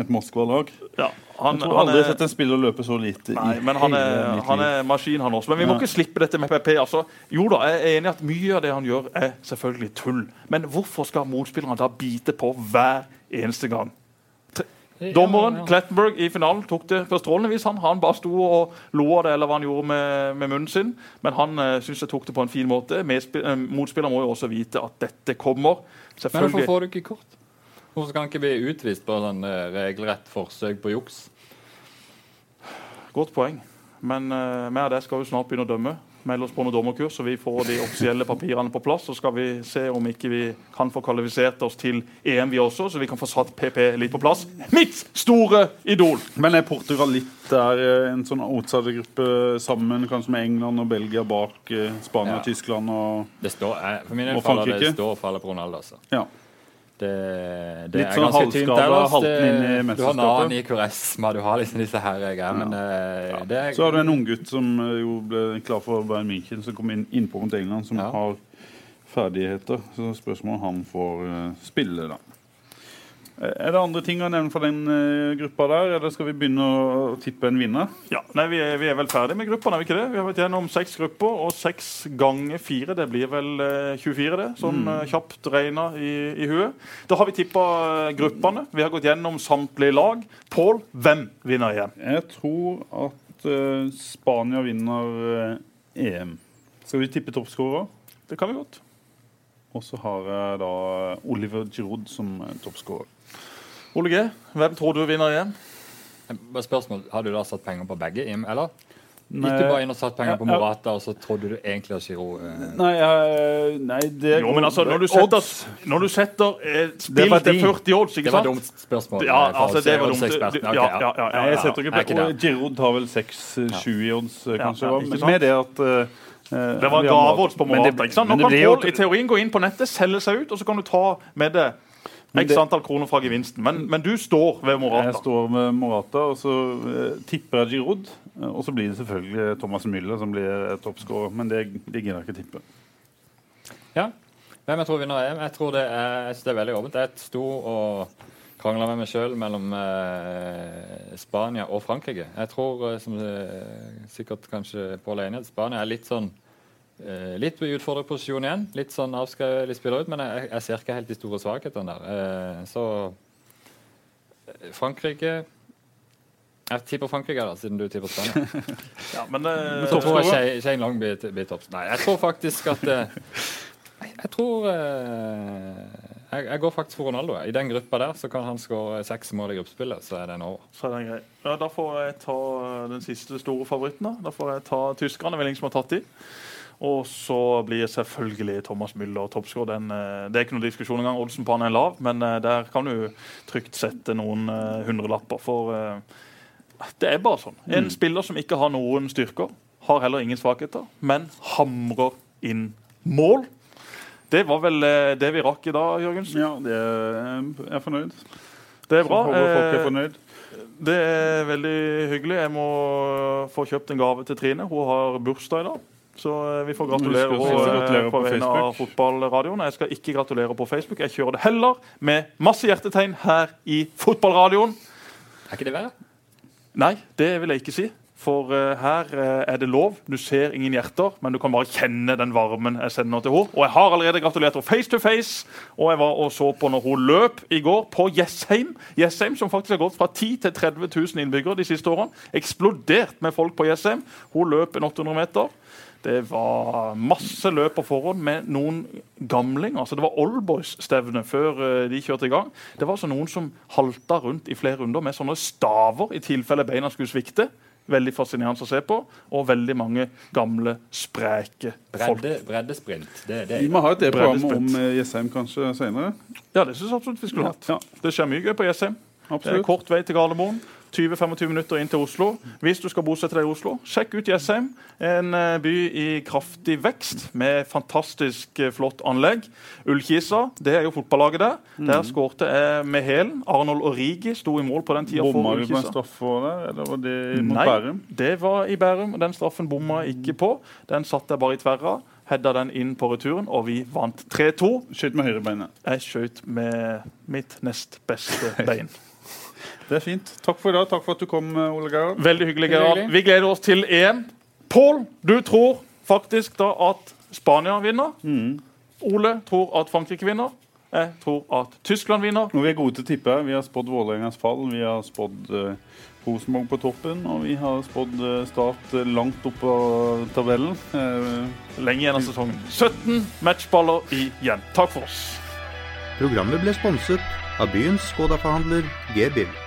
et Moskva-lag. Ja, han, Jeg tror han aldri er- sett en spiller løpe så lite Nei, men han er, han er maskin, han også. Men vi må Ja. ikke slippe dette med PP. Altså, jo da, jeg er enig i at mye av det han gjør, er selvfølgelig tull. Men hvorfor skal motspillerne da bite på hver eneste gang? Dommeren Ja, ja. Klettenberg i finalen tok det på strålende vis. Han, han bare sto og lo av det, eller hva han gjorde med, med munnen sin. Men han uh, syns jeg tok det på en fin måte. Eh, motspiller må jo også vite at dette kommer. Men hvorfor får du ikke kort? Hvorfor skal han ikke bli utvist på sånn eh, regelrett forsøk på juks? Godt poeng. Men uh, vi av det skal jo snart begynne å dømme. Melde oss på noen dommerkurs, så vi får de offisielle papirene på plass. Så skal vi se om ikke vi kan få kvalifisert oss til EM, vi også, så vi kan få satt PP litt på plass. Mitt store idol! Men er Portugal litt der eh, en sånn outsidergruppe sammen, kanskje med England og Belgia bak eh, Spania Ja. Tyskland og Det står, eh, for min del Og Frankrike? det står og faller på Ronaldo. Altså. Ja. Det, det Litt er sånn halvskada, halten inn i mesterskapet. Du har. Nani, Kuresma, du har liksom disse her greiene. Men Ja. det er Så har du en unggutt som eh, jo ble klar for Bayern München, som kom inn innpå mot England, som Ja. har ferdigheter. Så spørsmålet om han får eh, spille, da. Eh, Er det andre ting å nevne fra den eh, gruppa der, eller skal vi begynne å tippe en vinner? Ja, nei, vi er, vi er vel ferdig med gruppene, er vi ikke det? Vi har vært gjennom seks grupper, og seks ganger fire, det blir vel eh, 24 det, sånn mm. kjapt regna i, i huet. Da har vi tippa eh, gruppene, vi har gått gjennom samtlige lag. Pål, hvem vinner igjen? Jeg tror at uh, Spania vinner uh, EM. Skal vi tippe toppskårer? Det kan vi godt. Og så har jeg da Oliver Giroud som eh, toppskårer. Ole G, hvem tror du vinner igjen? Spørsmål, Har du da satt penger på begge, eller? Nei. Gikk du bare inn og satt penger på. Morata, og så trodde du egentlig at Giroud uh... Nei, nei det Jo, men altså, når du setter, Odds. når du setter eh, spill til 40 odds, ikke sant? Det var dumt spørsmål. Ja, altså, det var dumt. Okay, Ja, ja, ja, jeg setter ikke på. Giroud har vel 6-7 i odds, Ja, kanskje. ja, ikke men sant? med det at eh, Det var gaveodds på Morata. ikke sant? Nå kan Pål i teorien gå inn på nettet, selge seg ut, og så kan du ta med det x antall kroner fra gevinsten. Men, men du står ved Morata? Jeg står med Morata, og så eh, tipper jeg Giroud. eh, Og så blir det selvfølgelig Thomas Müller som blir eh, toppskårer, men det, det gidder jeg ikke tippe. Ja. Hvem jeg tror vinner EM? Jeg tror det er, jeg synes det er veldig åpent. Jeg sto og krangla med meg sjøl mellom eh, Spania og Frankrike. Jeg tror, eh, som eh, sikkert kanskje Pål er enig i, at Spania er litt sånn eh, Litt utfordret utfordrerposisjon igjen. Litt sånn avskrevet litt spiller ut, men jeg, jeg ser ikke helt de store svakhetene der. Eh, så eh, Frankrike Jeg tipper Frankrike, da, siden du tipper Spania. Ja, men men Så tror jeg Shane- Long blir, blir. Nei, jeg tror faktisk at eh, Jeg, tror eh, jeg, jeg går faktisk for Ronaldo. I den gruppa der så kan han skåre seks mål i gruppespillet, så er den over. Så er det grei. Ja, da får jeg ta den siste store favoritten. Da Da får jeg ta tyskerne. Vel ingen som har tatt de. Og så blir selvfølgelig Thomas Müller toppskårer. Den, eh, Det er ikke noen diskusjon engang. Oddsen på han er lav, men eh, der kan du trygt sette noen eh, hundrelapper. For eh, det er bare sånn. En spiller som ikke har noen styrker, har heller ingen svakheter, men hamrer inn mål. Det var vel eh, det vi rakk i dag, Jørgensen. Ja, det er, jeg er fornøyd. Det er bra. Håper folk er Eh, fornøyd. Det er veldig hyggelig. Jeg må få kjøpt en gave til Trine. Hun har bursdag i dag. Så eh, vi får gratulere henne eh, på på vegne av fotballradioen. Jeg skal ikke gratulere på Facebook. Jeg kjører det heller med masse hjertetegn her i fotballradioen. Er ikke det verre? Nei, det vil jeg ikke si. For eh, her eh, er det lov. Du ser ingen hjerter, men du kan bare kjenne den varmen jeg sender til henne. Og jeg har allerede gratulert henne face to face. Og jeg var og så på når hun løp i går på Jessheim. Jessheim som faktisk har gått fra 10 til 30 000 innbyggere de siste årene. Eksplodert med folk på Jessheim. Hun løp en 800 meter. Det var masse løp på forhånd med noen gamlinger. altså Det var Oldboys-stevne før eh, de kjørte i gang. Det var altså noen som halta rundt i flere runder med sånne staver i tilfelle beina skulle svikte. Veldig fascinerende å se på. Og veldig mange gamle, spreke folk. Bredde, breddesprint. Det, det Vi må ha et program om eh, Jessheim kanskje senere. Ja, det syns jeg absolutt vi skulle hatt. Ja. Det skjer mye gøy på Jessheim. Det er kort vei til Gardermoen. 20-25 minutter inn til Oslo. Hvis du skal bosette deg i Oslo, sjekk ut Jessheim. En eh, by i kraftig vekst med fantastisk eh, flott anlegg. Ullkisa, det er jo fotballaget der. Mm. Der skårte jeg med hælen. Arnold Origi sto i mål på den tida. for Bomma du på en straff der, eller var det mot Nei, Bærum? det var i Bærum. Den straffen bomma jeg ikke på. Den satte jeg bare i tverra. Hedda den inn på returen, og vi vant 3-2. Skjøt med høyrebeinet. Jeg skjøt med mitt nest beste bein. Det er fint. Takk for i dag. Takk for at du kom, eh, Ole Gerhard. Veldig hyggelig, Gerard. Gerhard. Vi gleder oss til EM. Pål, du tror faktisk da at Spania vinner. Mm. Ole tror at Frankrike vinner. Jeg tror at Tyskland vinner. Og vi er gode til å tippe. Vi har spådd Vålerengas fall. Vi har spådd uh, Rosenborg på toppen. Og vi har spådd uh, Start langt opp på tabellen. Uh, Lenge igjen av sesongen. 17 matchballer igjen. Takk for oss. Programmet ble sponset av byens Skoda-forhandler G-Bill.